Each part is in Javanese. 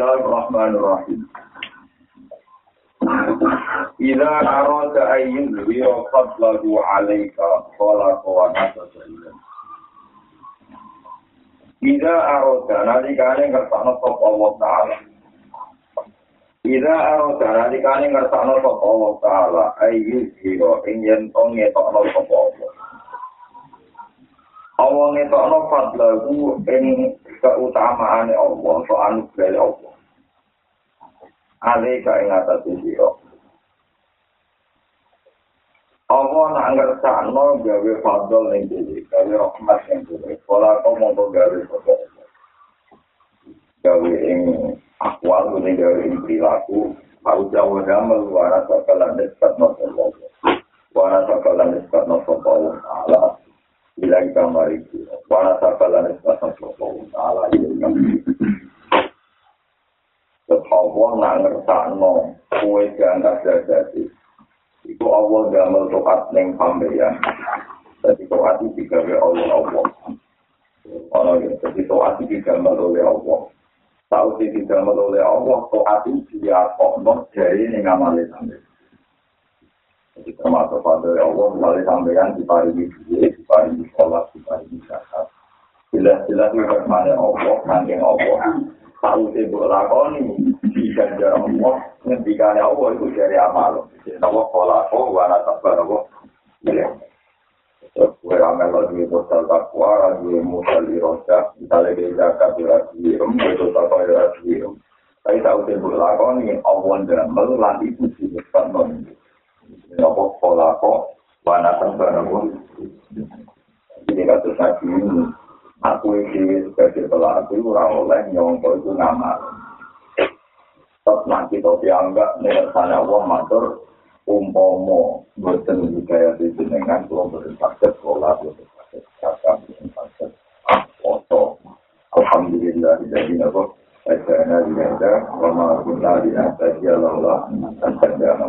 Bismillahirrahmanirrahim. Ida arada ayyun liya fadlahu alaika qala wa nasajan. Ida arada nalikane ngertakno sapa Allah taala. Ida arada nalikane ngertakno sapa Allah taala ayyun liya ing yen to ngetokno sapa Allah. Allah ngetokno fadlahu ing keutamaane Allah, so anugerah Allah. Ale ka ing atas sira. Allah nak ngersakno gawe fadl ning dhewe, gawe rahmat ning dhewe. Pola kok mongko gawe fadl. Gawe ing akwal ning gawe ing perilaku, mau jauh damel wara sakalan dekat nopo Allah. Wara sakalan dekat nopo Allah. Bila kita mari, wara sakalan dekat nopo Allah. Allah nak ngersakno kue diangkat jadi. Itu Allah gamel tokat neng pambeyan. Jadi tokat itu digawe oleh Allah. Ono ya jadi tokat itu digamel oleh Allah. Tahu sih digamel oleh Allah tokat itu dia kokno dari neng amale sampe jadi termasuk pada Allah melalui sampeyan di pari di di pari di di pari di zakat. Jelas-jelas itu bagaimana Allah nangking Allah. Tahu sih buat lakoni bisa jadi Allah. Ngendikan Allah itu dari amal. Allah pola kok wana sabar Allah iya. Kue ramel lagi bosal takwa, lagi musal di roja, misalnya di zakat di rasium, itu takwa di rasium. Tapi tahu sebut lakon ini, awan dan melan itu sih bukan non. Ini apa pola kok, wana sabar Allah. Jadi kata nabi ini, aku ini sebagai pelaku, orang oleh nyongko itu ngamal. Terus nanti kau dianggap sana Allah matur umpomo boten budaya di jenengan belum berpaket sekolah belum kakak belum foto Alhamdulillah jadi nabo Asana dinada Wama kunna dinada Jalallah Asana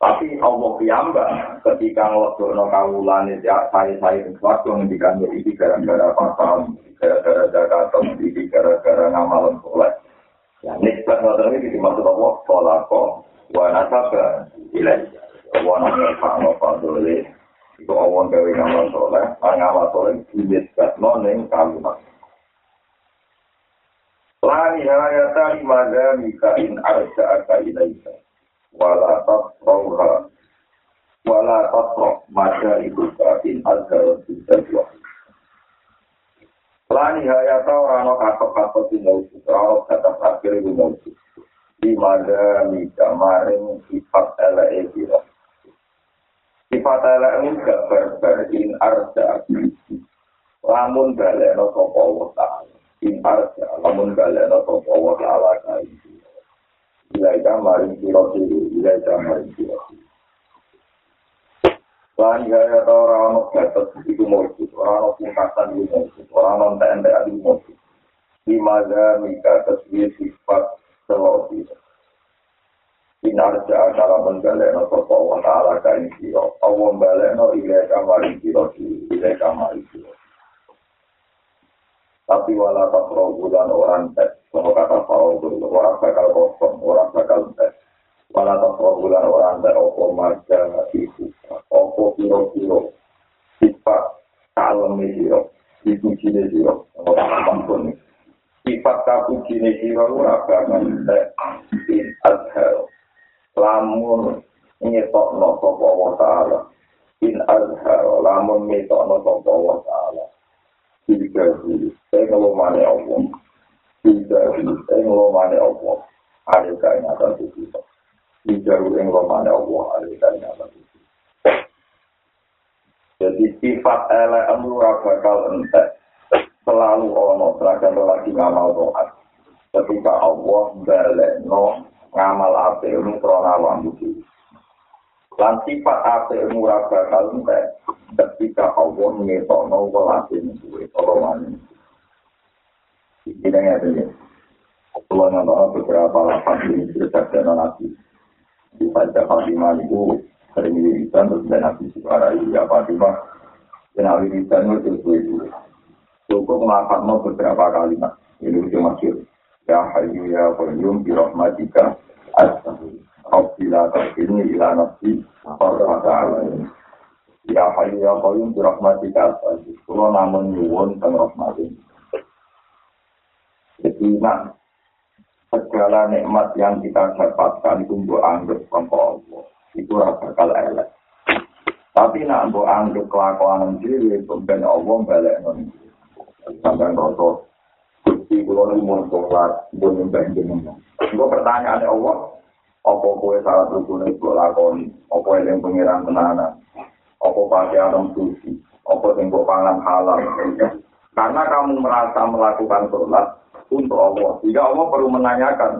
tapi Allah piyamba ketika ngelokturno kawulan itu saya-saya waktu ngendikan ini gara-gara pasal gara-gara Jakarta ini gara-gara ngamalan soleh Ya, nisbat ngoten iki dimaksud Allah pola kok wa nasaba ilai. Wa nasaba fadole. Iku awon gawe ngamal soleh, ngamal soleh nisbat ning kalimat. Lani hayata limada mika in arsa aka ilaika. Wala tasroha. Wala tasroh mada ibuka in azhar bisa Lani hayata orang no katok katok di mautu, orang kata akhir di mautu. Di mana mika maring sifat ele kira. Sifat ele ini gak berberin arja. Lamun balik no sopo wa ta'ala. In arja, lamun balik no sopo wa ta'ala kain. Ilaika maring kira diri, ilaika maring diri. Lan gaya ta ora ono gatot iku mujud, ora ono pungkasan iku mujud, ora ono entek-entek iku mujud. Di maga mika tasbih sifat selopi. Inar ja kala menggaleno sopo wa ta'ala kain siro. Awa mbaleno ilai kamari siro di ilai kamari siro. Tapi wala takro bulan orang tes, sama kata dulu, orang bakal kosong, orang bakal tes. Wala takro bulan orang tes, opo marga itu. opo piro-piro sifat kalem siro dipuji siro ampun sifat kapuji siro ora bakal in azhar lamun ngetokno sapa wa taala. In azhar lamun ngetokno sapa wa taala. Tiga dulu kalau mana Allah saya kalau mana Allah ada kain atas itu yang kalau mana Allah ada kain atas itu Jadi sifat elek ora bakal entek. Selalu ono seragam lagi ngamal doa. Ketika Allah balekno ngamal ape ini krona wambuki. Lan sifat ape ora bakal entek. Ketika Allah ngetokno welasin duwe tolongan. Ini yang ada Kalau nonton beberapa lapan ini cerita dan nabi. Di pada Fatimah itu sering wiridan terus dan nabi suara ya Fatimah dan wiridan itu terus itu cukup melafat beberapa kalimat ini itu masyur Ya Hayyu ya Qayyum bi rahmatika astaghfir. Rabbila taqini ila nafsi farfata Ya Hayyu ya Qayyum bi rahmatika astaghfir. Kulo namun nyuwun teng rahmatin. Nak segala nikmat yang kita dapatkan itu untuk anggap kelompok Allah. Itu bakal elek. Tapi nak mbok anggap kelakuan diri, kemudian Allah balik non. Sampai rasa Gusti kula niku mun sholat, mun nyembah jenengan. Engko pertanyaan Allah, apa kowe salah rukun iku lakoni? Apa yang pengiran tenanan? Apa pakaian suci? Apa sing pangan halal? Karena kamu merasa melakukan sholat untuk Allah, jika Allah perlu menanyakan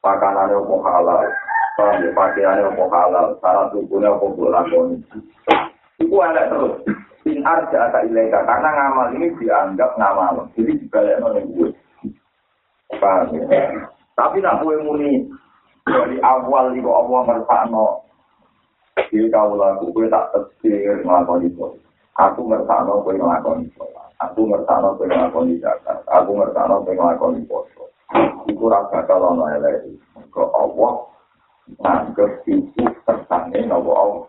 pakanannya apa halal, pakaiannya apa halal, syarat rukunnya apa lakoni. Itu ada terus. in arja tak ilega karena ngamal ini dianggap ngamal. Jadi dibalik nol gue paham ya? Tapi nak gue muni dari awal itu Allah mersakno jadi kau laku gue tak tersikir ngelakon itu aku mersakno gue ngelakon itu aku mersakno gue ngelakon di Jakarta aku mersakno gue ngelakon di Poso itu rasa kalau nolai ke Allah nganggep itu tersangin nopo Allah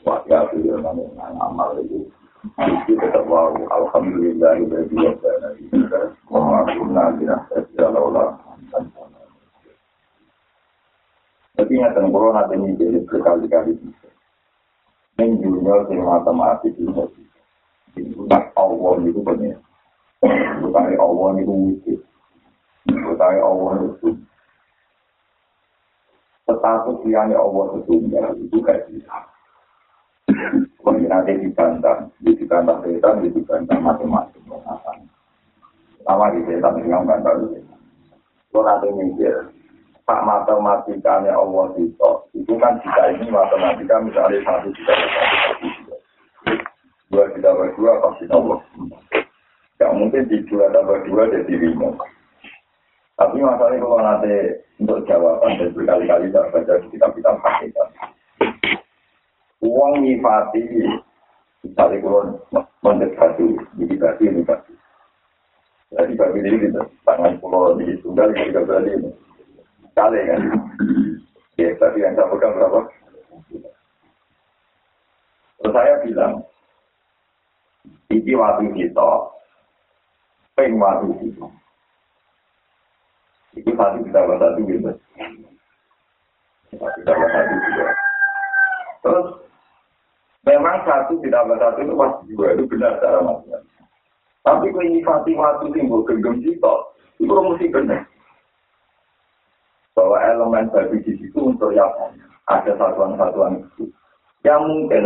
Wajah beliau namun amal itu. Itu tetap wow. Alhamdulillah dari dua sana kita. Maafkan tidak sejalan Tapi yang kalau nanti ini jadi berkali-kali bisa. Menjunya sing matematik itu. Bukan Allah itu benar. Bukan Allah itu wujud. Bukan Allah itu. Status yang Allah setunggal itu kayak gitu. Kalau nanti dibantah, dibantah setan, dibantah macam-macam. Sama di setan yang bantah itu. Kalau nanti mikir, Pak matematikanya Allah itu, itu kan jika ini matematika misalnya satu juta dua juta berdua pasti Allah. Tidak mungkin di dua tambah dua jadi lima. Tapi masalahnya kalau nanti untuk jawaban dan berkali-kali tidak baca di kitab-kitab hakikat. Uang nyifati, misalnya kalau mendet batu, di batu ini batu. Jadi batu ini gitu, tangan pulau di tunggal juga berarti ini. Kali kan. Ya, tapi yang saya berapa? Terus saya bilang, ini waktu kita, peng waktu kita. Itu kita satu gitu. Satu kita satu juga. Terus Memang satu ditambah satu itu pasti dua itu benar secara matematika. Tapi kalau ini fatih waktu timbul genggam kita, itu mesti benar. Bahwa elemen babi di situ untuk yang ada satuan-satuan itu. Yang mungkin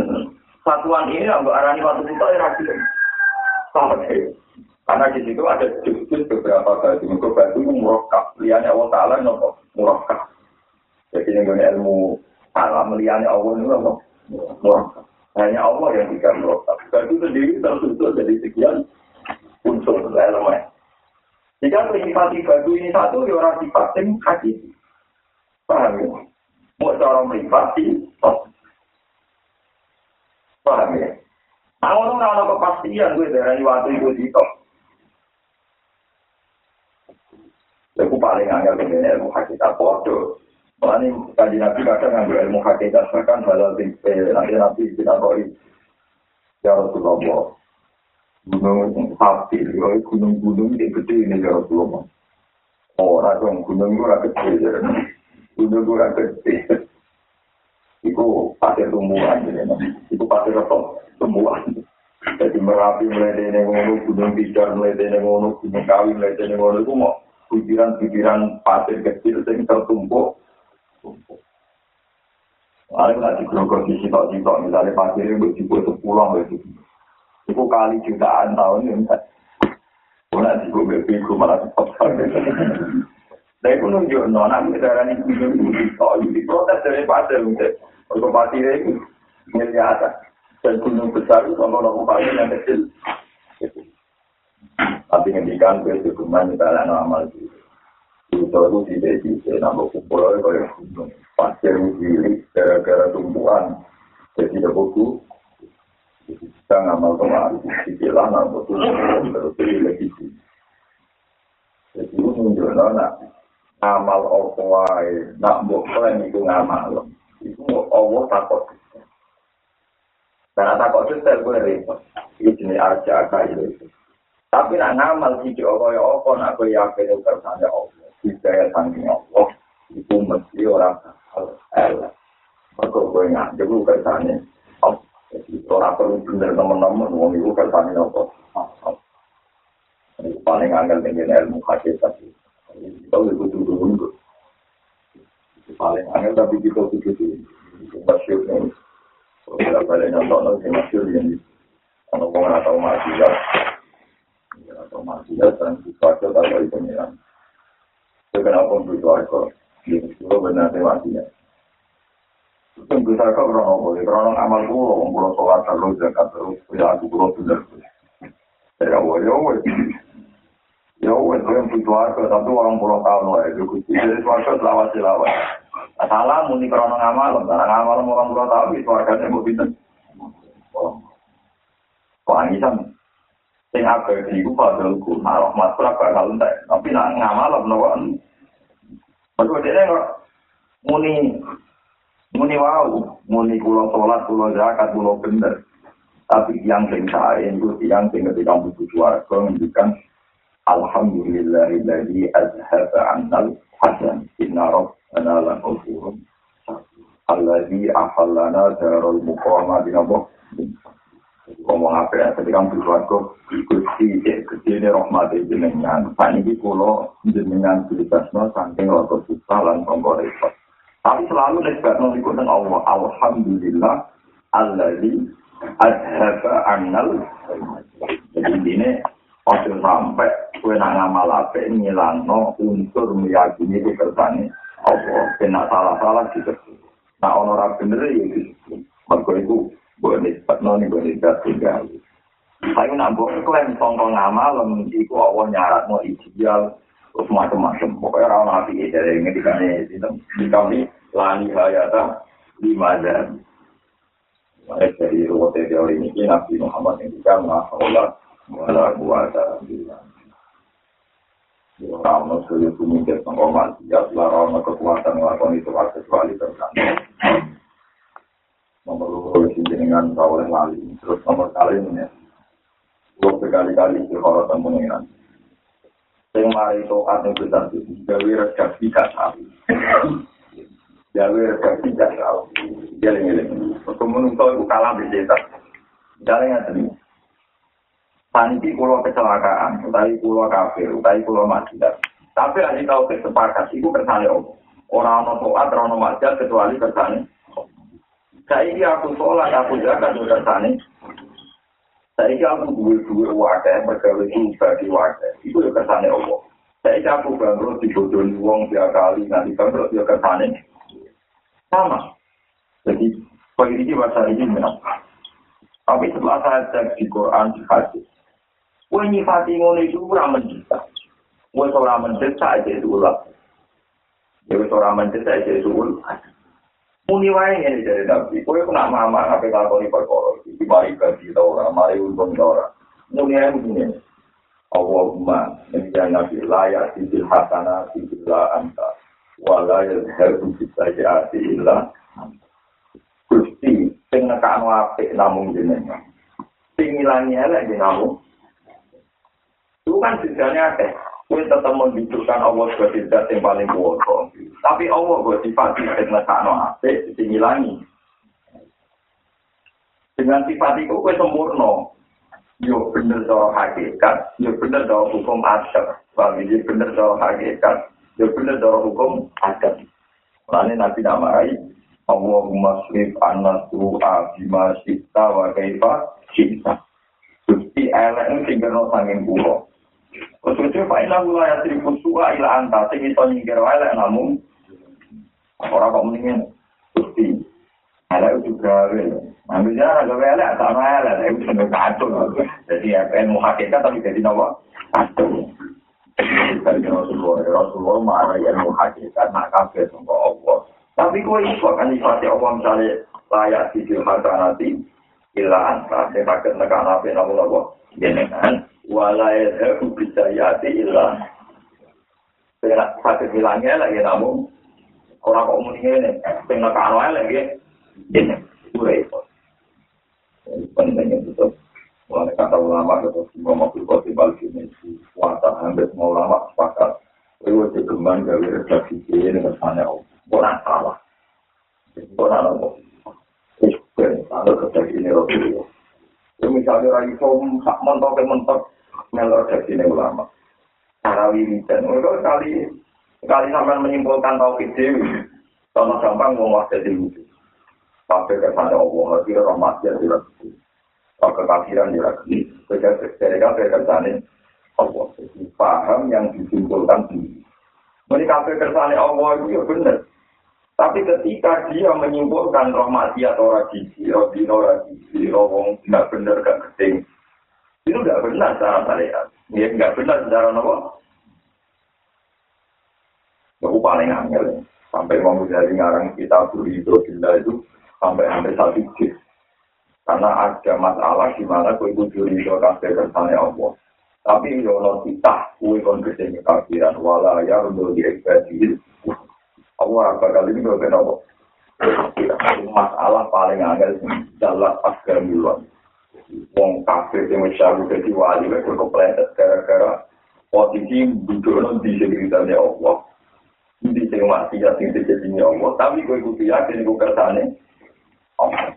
satuan ini yang arani waktu kita ya rapi. Karena di situ ada jus beberapa batu. Untuk batu itu murokap. Lihatnya Allah Ta'ala nopo murokap. Jadi ini ilmu alam lihatnya Allah itu nopo murokap. Hanya Allah yang bisa merokap. Batu sendiri tersusun dari sekian unsur elemen. Jika menyifati batu ini satu, ya orang sifat yang hakiki. Paham ya? Mau cara menyifati, paham ya? Nah, orang ada kepastian gue dari waktu itu di top. Aku paling angel dengan ilmu hakikat bodoh. Ini kaji nabi kadang ngambil ilmu hakikat bahkan halal timpe nanti nabi kita koi ya Rasulullah gunung api gunung-gunung ini gede ini ya Rasulullah orang dong gunung itu rakyat ya gunung itu rakyat itu pasir tumbuhan itu pasir apa tumbuhan. Jadi merapi dari ngono gunung pijar dari ngono gunung kawi dari ngono itu mau pikiran-pikiran pasir kecil yang tertumpuk. Ada nggak di grogol di sitok sitok misalnya pasir itu dibuat sepuluh gitu. Itu kali jutaan tahun ya enggak. Mana di gue bebi gue malah cepat Tapi pun nunjuk nona misalnya ini gunung itu sitok itu protes dari pasir untuk untuk pasir itu miliaran. Dan gunung besar itu sama orang pasir yang kecil. Tapi ngendikan gue cukup misalnya amal itu. Itu di desa, nama kumpul oleh gunung. pasir diri gara-gara tumbuhan jadi ada buku kita ngamal kemarin istilah nama tuh terus lagi Jadi itu menunjukkan nak amal apa wae, nak mbok klaim iku ngamal. Iku Allah takut. Karena takut detail gue repot. Itu jenis arja itu. Tapi nak ngamal sih apa ya apa nak gue yakin itu kersane Allah. Hidayah sangking Allah. Itu mesti orang hal elek. Maka gue ngajak gue kersane Allah. Jadi orang perlu bener teman-teman. Wong itu kersane Allah. Ini paling angel dengan ilmu hakikat. Kita lebih dulu Paling angel tapi kita begitu. Masyur nih. Kalau balik nyontok nanti masyur ini. Kalau orang tahu masyur atau maksiat dan atau itu pengiran. Itu kenapa untuk suarga? Itu benar maksiat. Tunggu saya kok krono boleh, krono amal kulo, kulo sholat terus, zakat terus, ya aku kulo bener. Ya woi, ya woi. Ya itu yang butuh harga, tapi orang pulau tahun lah, itu kusti. Jadi suarga selawat selawat. Salah muni krono ngamal, karena ngamal orang pulau tahun, itu harganya mau pinter. Kok angisan? sing abadi iku padha ku malah masra bakal entek tapi nak ngamal menawa Mergo dene kok muni muni wau muni kula salat kula zakat kula bener tapi yang sing sae itu yang sing ketika butuh suarga menunjukkan Alhamdulillahilladzi azhaba 'anal hasan inna rabbana la ghafurun alladzi ahallana darul muqamah di ngomong apa ya? Ketika bersuatu gusti gusti ini rahmat jenengan. Saat ini kulo jenengan bebas no saking waktu susah lan kompor tapi selalu lebat no ikut Allah. Alhamdulillah alladzi adhaba annal jadi ini Ojo sampai kue nak ngamal apa ngilang no unsur meyakini itu kersane Allah kena salah-salah gitu. Nah orang bener ya gitu. Mereka itu boleh nisbat boleh nisbat tinggal. Saya nak buat klaim songkong ngamal, iku awal nyarat mau ideal, terus macam-macam. Pokoknya orang nabi dari ini di kami di kami lani hayata lima jam. Dari ruwet teori ini Nabi Muhammad yang dikama Allah wala kuasa bila. Orang sulit pemikir pengkomat, ya selarang kekuatan melakukan itu kecuali terkandung. nomor loro sing jenengan oleh lali terus nomor kali ini ya gue berkali-kali di horor temuan sing mari to ate besar itu gawe rekap tidak tahu gawe rekap tidak tahu jalan kemudian tahu itu kalah di desa jalan yang tadi Paniti pulau kecelakaan, utawi pulau kafir, utawi pulau maksiat. Tapi lagi tahu kesepakat, itu kersane Orang orang toat, orang maksiat kecuali kersane Saiki aku sholat, aku jaga juga sani. Saiki aku duwe-duwe wadah, mergawe bagi wadah. Itu ya kesane Allah. Saiki aku bangkrut dibodohi wong tiap kali, nanti bangkrut ya kesane. Sama. Jadi, bagi ini bahasa ini memang. Tapi setelah saya cek di Quran, di hadis, Kue nyifati ngono itu kurang mendesak. Kue seorang mendesak aja itu ulah. Ya seorang mendesak aja itu ulah. muni wae ngene dari nabi. Kowe kok nak mama ngape lakoni perkara iki. Mari gaji ta ora mari untung ta ora. Muni ae muni. Allahumma inna nabi la ya sil hasana illa anta wa la yadhhabu bis sayyiati illa Gusti sing nekakno apik namung jenengan elek jenengan Itu kan sebenarnya akeh. Kue tetap menunjukkan Allah sebagai zat yang paling kuat. Tapi Allah buat sifat yang ngesakno ape, dihilangi. Dengan sifat itu kue sempurna. Yo bener cara hakikat, yo bener cara hukum adat. Bagi dia bener cara hakikat, yo bener cara hukum adat. Lalu nanti namarai Allahumma srif anna su'a bima sita wa kaifa sita. Gusti elek ini tinggal no sanging pulau. Kesuci Pak Ina gula ya sri kusua ila anta sing iso nyingkir wae lek namun ora kok mendingin Gusti. Ala itu gawe. Ambil jalan gawe elek tak ana elek itu sampe kacau. Jadi apa ilmu hakikat tapi jadi nawa kacau. Dari Rasulullah, Rasulullah marah ilmu hakikat nak kafe sama Allah. Tapi kau ikut kan sifat Allah misalnya layak di nanti ila anta saya pakai nekan apa namun apa jenengan wala yadhu bisa yati illa Saya sakit hilangnya lagi namun orang kok muni ini, sing nekano lagi ini itu repot. Pentingnya itu Mulai kata ulama itu semua mobil koti balik ini kuasa hampir semua ulama sepakat. Itu kegeman gawe redaksi ini dengan sana oh, bukan salah. Bukan apa. Itu ada redaksi ini loh. Ya misalnya lagi so mentok mentok melor redaksi ini ulama. Cara wiridan, itu kali kali sampai menyimpulkan tauhid dewi. Sama gampang mau jadi wujud. Sampai ke sana Allah, kira rahmat ya tidak kalau kekafiran lagi, dari kafir kersane Allah. Paham yang disimpulkan. Ini kafir kersane Allah itu benar. Tapi ketika dia menyimpulkan roh mati atau rajisi, roh dino rajisi, roh wong tidak benar gak keting, itu tidak benar secara syariat. Ya nggak benar secara nopo. Aku paling angel sampai mau dari ngarang kita beri itu sampai hampir satu juz. Karena ada masalah di mana kue kudu rido kabeh kersane Allah. Tapi yo ono kita kue kon gede kekafiran wala ya untuk di Allah apa kali ini kau kenapa? Masalah paling angel dalam pasca milon. Wong kafir yang mencari jadi wali mereka kepleset gara-gara posisi duduk di sekitarnya Allah. Di sini masih yakin di Allah. Tapi kue kudu yakin kersane Allah.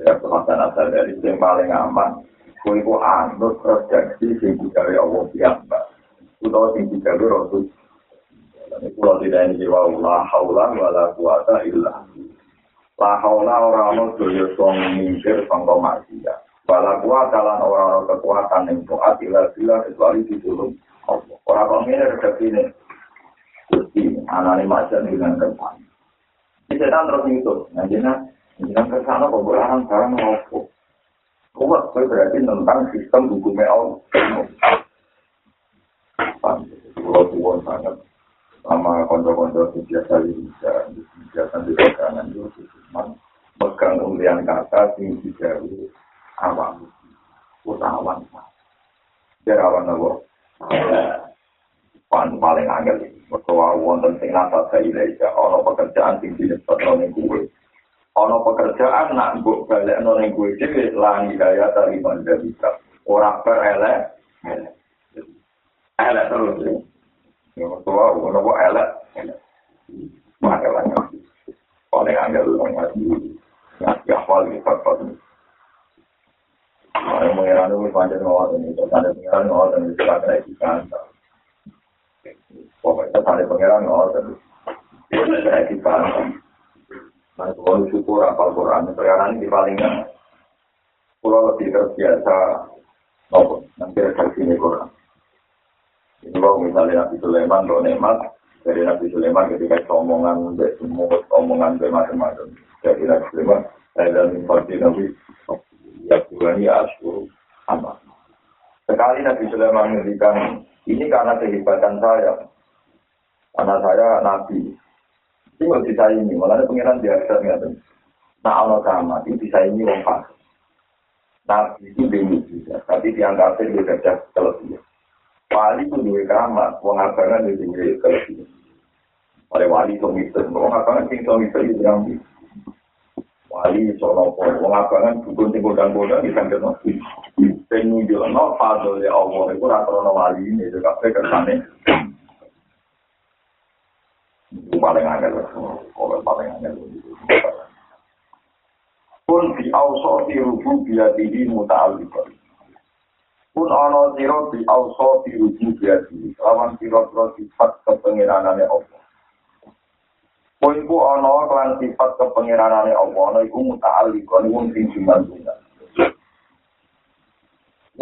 ya kemasan asal dari yang paling aman kue ku anut redaksi sing digawe Allah piyambak utawa sing digawe Rasul Kulo tidak ini jiwa la haula wa la quwata illa la haula ora ono daya song mingkir sangka maksiat. Wala kuwata lan ora ono kekuatan ing taat ila bila kecuali ditulung Allah. Ora kok ngene redaksi ini. Gusti anane macan dengan kepan Setan terus itu, nanti Yang kesana kok barang barang ngopo. Kuat berarti tentang sistem hukumnya Allah. Kalau tuan sangat sama konco-konco biasa bisa biasa di kanan itu cuma pegang kemudian kata sing digawe awam utawan jerawan apa? Pan paling angel. Mertua wonten sing nasa saya ono pekerjaan sing disebut ning kuwe. Ono pekerjaan nak mbok balik no ning kuwi dhewe lan hidayah tari manja bisa. Ora perelek. Elek. Terus. Yo tua ono kok elek. Maka lah yo. Oleh angel wong mati. Ya ya hal iki papat. Ayo mengira nu panjang ngawat ini, tanda pengiran ngawat ini, silakan lagi kanta. Pokoknya tanda pengiran ngawat ini, silakan lagi kanta. Nah, kalau syukur apal Quran, sekarang ini paling kan, kalau lebih terbiasa, nopo, nanti redaksi ini Quran. Ini kalau misalnya Nabi Sulaiman, kalau dari Nabi Sulaiman ketika omongan, semut, omongan, macam-macam. Jadi Nabi Sulaiman, saya dan informasi Nabi, ya Tuhan ya asyur, amat. Sekali Nabi Sulaiman menghentikan, ini karena kehebatan saya. Karena saya Nabi, Ini bisa ini, malah pengiran biasa Nah, Allah sama, ini wong pas. Nah, itu bingung juga, tapi dianggapnya dia kerja kelebihan. Wali itu dua kamar, wong abangan dia dua kelebihan. Oleh wali itu misal, wong abangan sing so misal itu yang Wali sono pun, wong abangan dukun sing godang-godang bisa kena. Sing nunjuk no, fadol ya Allah, itu rata-rata wali ini, itu kabeh kersane. itu paling angel kalau paling angel pun di auso di rubu biya diri muta'alikon pun ono siro di auso di rubu biya diri lawan siro-siro sifat kepengiranannya Allah. Pun ku ono klan sifat kepengiranannya Allah. Ono iku muta'alikon wong sing cuman tunggal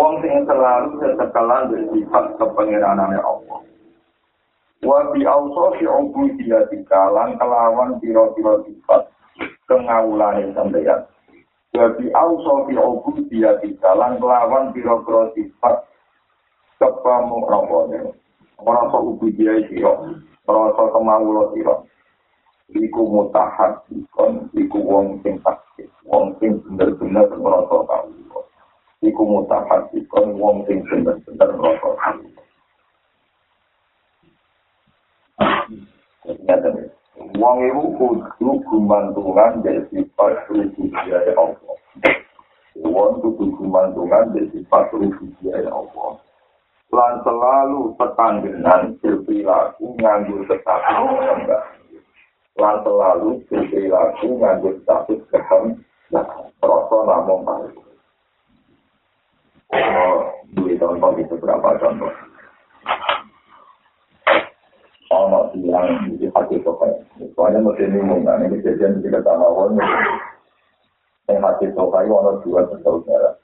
wong sing selalu sesekalan dari sifat kepengiranannya Allah. Wa bi auso fi ubudiyah dikalan kelawan pira-pira sifat kengawulane sampeyan wa bi auso fi ubudiyah dikalan kelawan pira-pira sifat kepamu rapone ora kok ubudiyah iki yo ora kok kemawulo sira. Iku mutahad ikon iku wong sing takdir wong sing bener-bener ngrasa tau iku mutahad ikon wong sing bener-bener ngrasa tau Wong iku kudu gumantungan dari sifat rububiyah Allah. Wong kudu gumantungan dari sifat rububiyah Allah. Lan selalu tetanggenan berperilaku nganggur status enggak. Lan selalu berperilaku nganggur status kehendak. Rasa namung paling. Oh, dua contoh itu berapa contoh? Ono yang di hati sokai. Soalnya mesti bingung kan, ini kejadian di kata lawan. Yang hati sokai ono dua bersaudara.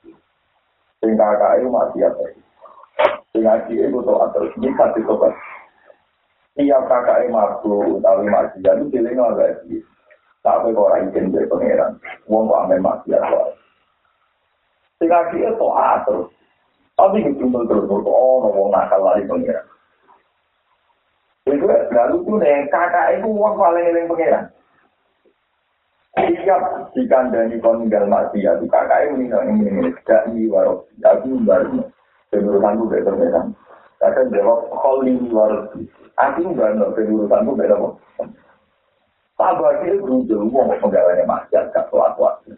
Sing kakak itu masih apa? Sing adik itu tuh atau ini hati sokai. Tiap kakak itu mampu, tapi masih jadi pilih nggak lagi. Tapi kok orang izin dari pangeran, uang kok amen masih apa? Sing adik itu atur. Tapi itu terus terus, oh, ngomong nakal lagi pangeran. Itu lalu tuh nih kakak itu uang paling eling pengiran. Siap dikandani kon tinggal mati ya tuh kakak itu nih ini ini tidak ini warok aku baru penurusanku beda beda. Kakak jawab kol ini warok aku baru penurusanku beda kok. Sabar itu berujung uang penggalannya maksiat gak telat waktu.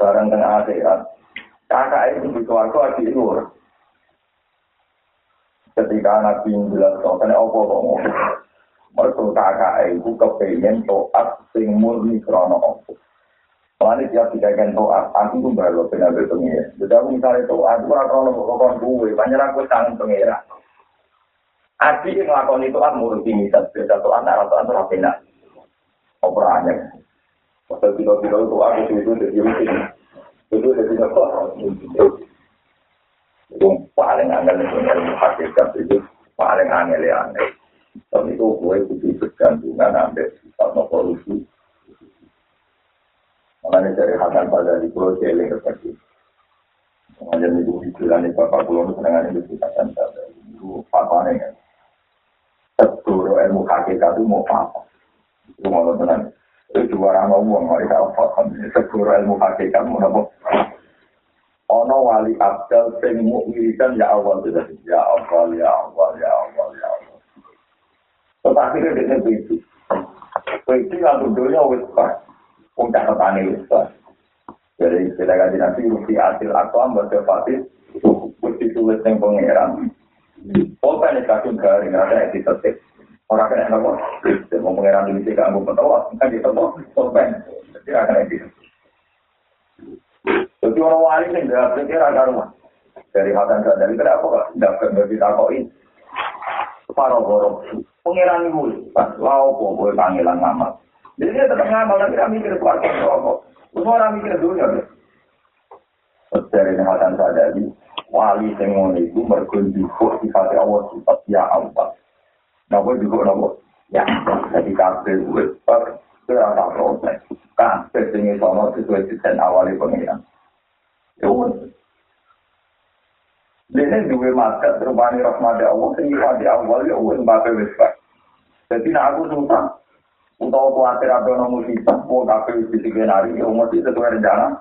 Barang tengah akhirat kakak itu di keluarga adik itu ketika Nabi menjelaskan apa kok ngomong mereka kakak itu kepengen toat sing murni krono apa Soalnya tiap dikaikan toat, aku tuh baru benar benar pengira. Jadi aku misalnya toat, aku rasa krono kokon gue, banyak aku tangan pengira. Adi yang ngelakuin itu kan muruti misal, beda toat, arah toat itu rapi nak. Operannya. Pasal kilo-kilo itu aku itu dari mungkin. Itu dari kilo itu paling angel itu ilmu hakikat itu paling angel ya aneh. Tapi itu gue itu bergantungan ambil sifat no polusi. Makanya dari hakan pada di pulau Jeling seperti Kemudian itu dibilang di bapak pulau itu dengan itu kita kan itu fatwanya kan. Seluruh ilmu hakikat itu mau apa? Itu mau tenang. Itu dua orang ngomong, mereka apa? Seluruh ilmu hakikat mau apa? Ono wali abdal sing mukminikan ya awal sudah. Ya awal ya awal ya awal ya awal tetapi dia dengan itu itu yang dulunya wis pas. Puncak petani wis pas. Jadi kita kaji nanti rupi hasil aku ambil sepati wis ditulis yang pengeran. Pokoknya ini kacung garing ada yang ditetik orang kena nopo mau pengeran di sini kamu petawa kan ditemu pokoknya jadi akan yang Jadi orang wali ini tidak pikir ada rumah. Dari Hasan Sadari, kenapa kok tidak berbagi takoin? Para borok, pengiran ibu, pas lau kok boleh panggilan ngamal. Jadi dia tetap ngamal, tapi dia mikir keluarga rokok. Semua orang mikir dunia. Dari Hasan Sadari, wali sengon itu berkunjung sifat Allah sifat ya Allah. Napa juga napa? Ya, jadi kabel gue, itu rasa proses. Kabel ini sama sesuai sistem awalnya pengiran. Dene duwe makat rupane rahmat Allah sing di awal ya wis mbake wis pak. Dadi nek aku susah utawa kuatir ada ono musibah mau kabeh wis dikenari ya mesti sesuai rencana.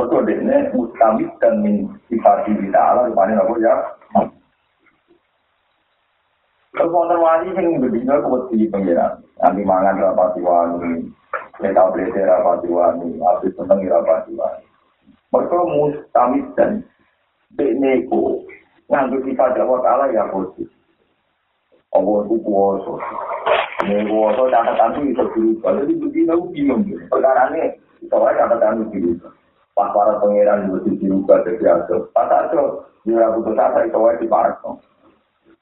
Mergo dene mustamid dan min sifat di ta'ala rupane apa ya. Kalau wonten wali sing bedino kuwedi pengiran, nanti mangan rapati wani, Mereka belajar rapati wani, habis seneng rapati wani. Mereka mustamid dan Bekneko nganggur kita Jawa Ta'ala ya khusus. Allah itu kuasa. Ini kuasa catatan itu bisa berubah. Jadi begini aku bingung. Perkara ini, soalnya catatan itu berubah. Pas para pengiran itu dirubah dari aso. Pas aso, dia putus asa itu wajib diparak.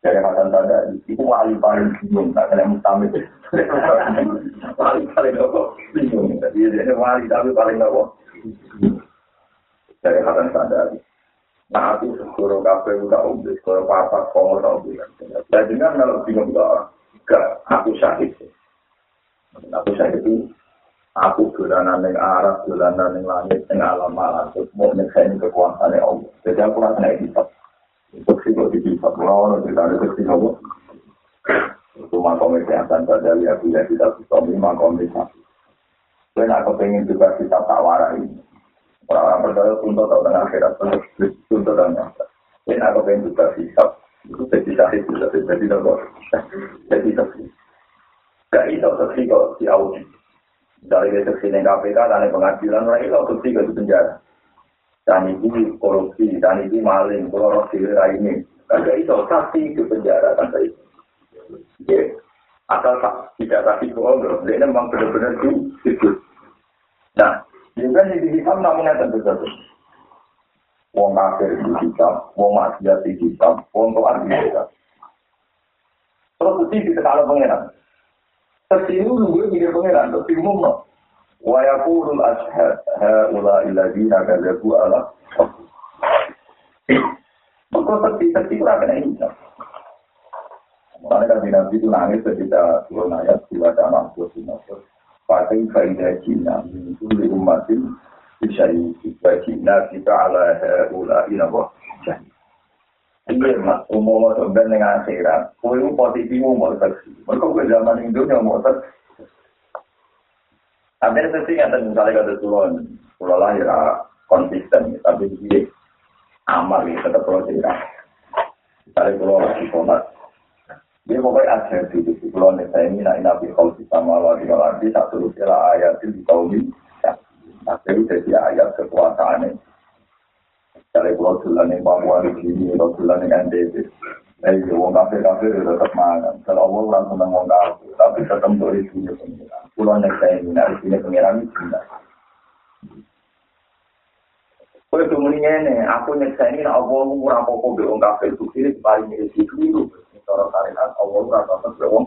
Dari kata tanda, itu wali paling bingung. Tak kena mustamid. Wali paling apa? Bingung. Jadi dia wali tapi paling apa? Dari kata tanda. Nah, aku segera kafe udah umbi, segera papat, kongol tau bilang. Saya dengar kalau bingung gak, gak aku sakit. Aku sakit itu, aku dolanan yang arah, dolanan yang langit, yang alam malam, terus mau nyeksain kekuasaan Allah. Jadi aku rasa naik Untuk sih kok dihisap, orang tidak ada kecil Allah. Itu makom kesehatan pada lihat bila kita bisa makom kesehatan. Dan aku pengen juga kita tawaran ini. Orang-orang percaya tuntut atau tengah akhirat tuntut dan nyata. Ini aku pengen juga sikap. Jadi sahih bisa jadi nopo. Jadi saksi. Gak itu saksi kok di audit. Dari saksi yang KPK dan pengadilan orang itu saksi ke penjara. Dan itu korupsi, dan itu maling, kalau roh ini. Gak itu saksi ke penjara kan tadi. Ya, asal tidak saksi bohong, dia memang benar-benar itu. Nah, juga yang dihitam namanya tentu saja. wong kafir di kitab, wong maksiat di kitab, wong tuan di kitab. Terus mesti kita kalau pengiran. Tersiru mikir pengiran, terus bingung no. Wa yaqulul ashhad haula alladziina kadzabu ala Maka tersi itu akan ini. Makanya kan Nabi itu nangis ketika turun ayat dua dalam dua sinar. Pakai kaidah Cina itu di umatin bisa dibajina kita ala ula ina boh Iya mas, umum ben dengan akhirat, kue itu posisi umum. Mereka ke zaman Indonesia saksi. Tapi itu sih yang misalnya kata tulon, tulon lahir konsisten, tapi dia amal ya tetap pulau cerita. Misalnya pulau lagi komat, dia pokoknya ada di situ pulau saya ini nak nabi kalau kita malah di lagi satu rupiah ayat itu di tahun ini. Itu jadi ayat kekuasaannya. Dari pulau Tulan yang Papua di sini, pulau Tulan yang NTB. Jadi, wong kafir kafir tetap makan. Kalau Allah orang senang wong kafir, tapi tetap dari sini pengiran. Pulau yang saya ini, dari sini pengiran itu tidak. Kau itu mendingnya aku nyeksa ini, Allah murah pokok di wong kafir, itu kiri paling mirip itu itu. Cara syariat, Allah rasa tetap wong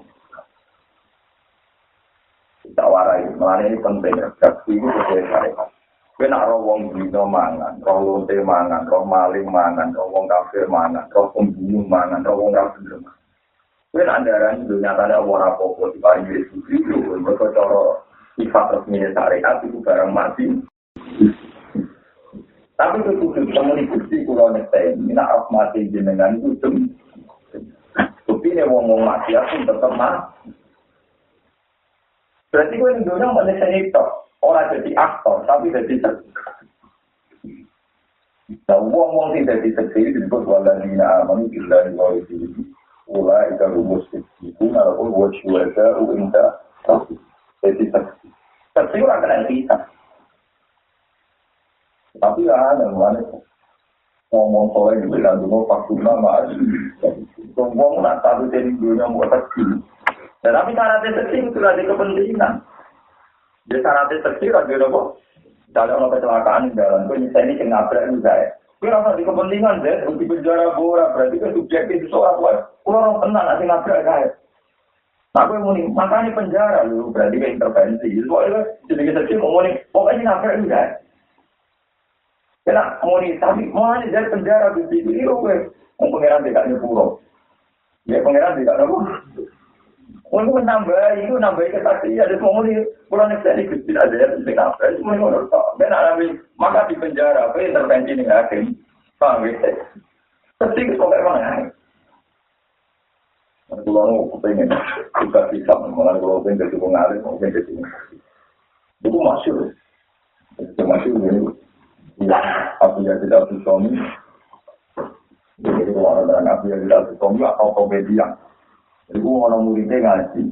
kita warai, malah ini penting, gaji itu sesuai syariat. Kena roh wong dino mangan, roh lonte mangan, roh maling mangan, roh wong kafir mangan, roh pembunuh mangan, roh wong kafir mangan. Kena andaran itu nyatanya orang apa-apa di paling Yesus itu, mereka cara sifat resmi syariat itu barang mati. Tapi itu khusus temen bukti kulo nekten, mina mati jenengan itu tem. Bukti ini wong-wong mati aku tetap mati. Berarti dunia mau nyeseni itu. Orang jadi aktor, tapi seksi. Nah, uang-uang tidak jadi seksi disebut waladina amanu billahi wa rasulihi. Ula ika rumus itu, walaupun buat syuwada uinda jadi seksi. Seksi orang kena kita. Tapi ya, yang mana ngomong soal yang bilang dulu faktuna ma'as. Ngomong nak satu jadi dunia mau seksi. Dan tapi syaratnya seksi itu ada kepentingan. Jadi syaratnya seksi ada apa? Misalnya orang kecelakaan di jalan, gue misalnya ini nabrak ini saya. Gue rasa di kepentingan deh, di penjara bora, berarti kan subjektif itu soal gue. Gue orang tenang nanti nabrak saya. Nah, gue mau nih, makanya penjara lu, berarti kayak intervensi. Soalnya jadi kita sih mau nih, pokoknya nabrak ini saya. Kena mau nih, tapi mau nih dari penjara di situ, itu gue. Mau pengiran tidak nyepuro. Ya pengiran tidak nyepuro. Untuk menambah itu nambah kesaksian ada semua ini pulau nih saya ikut tidak ada yang tidak apa itu mulai menurut tak dan alami maka di penjara apa intervensi nih hakim. Paham ya pasti itu sampai mana Kalau kepengen juga bisa mengenai kalau pengen jadi pengalir, pengen jadi itu masuk, itu masuk ini. Ya, aku ya tidak. Jadi kalau ada aku ya tidak suami atau komedian. Iku ana muridé ngaji.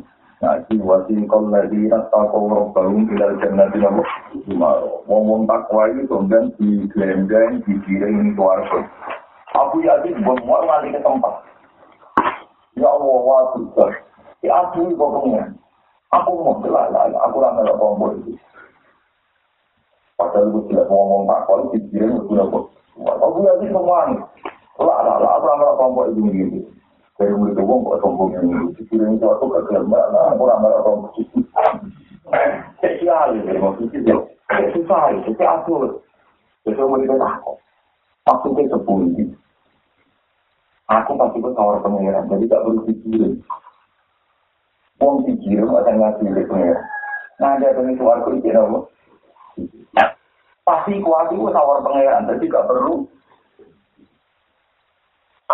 Ngaji wasin kol lagi rasa kau robbahum ilal jannati nabo. Wong-wong takwa itu kemudian di gelendeng, di giring keluarga. Aku yakin semua nanti ke tempat. Ya Allah, wa Tuhan. Ya aku itu pengen. Aku mau jelas aku rasa ada tombol itu. Padahal itu jelas ngomong takwa itu di giring keluarga. Aku yakin semua nih. Lah, lah, lah, aku rasa tombol itu begini. Dari murid wong kok sombong ini? Dikirim suatu ke kelembak lah malah orang begitu spesial ini maksudnya itu susah itu atur jadi mau kita takut maksudnya sepuluh aku pasti ke tawar pengeran jadi tak perlu dikirim. Wong dikirim ada ngasih di pengeran. Nah ada pengen suaraku itu pasti kuat itu tawar pengeran jadi gak perlu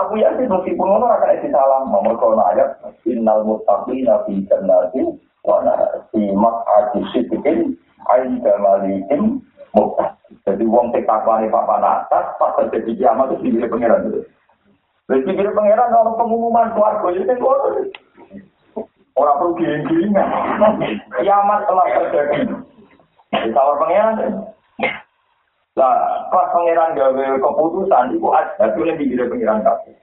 Aku yakin meskipun ono akan isi salam nomor kalau ayat innal muttaqina fi jannati wa fi maq'adi sidqin ainda malikin muttaqin. Jadi wong sing takwani papan atas pas terjadi kiamat itu dipilih pangeran itu. Jadi pikir pangeran kalau pengumuman keluarga itu kan Orang perlu giling-gilingan. Kiamat telah terjadi. Ditawar pangeran. Lah, pas pangeran gawe keputusan, itu ada itu yang dikira pangeran kabeh.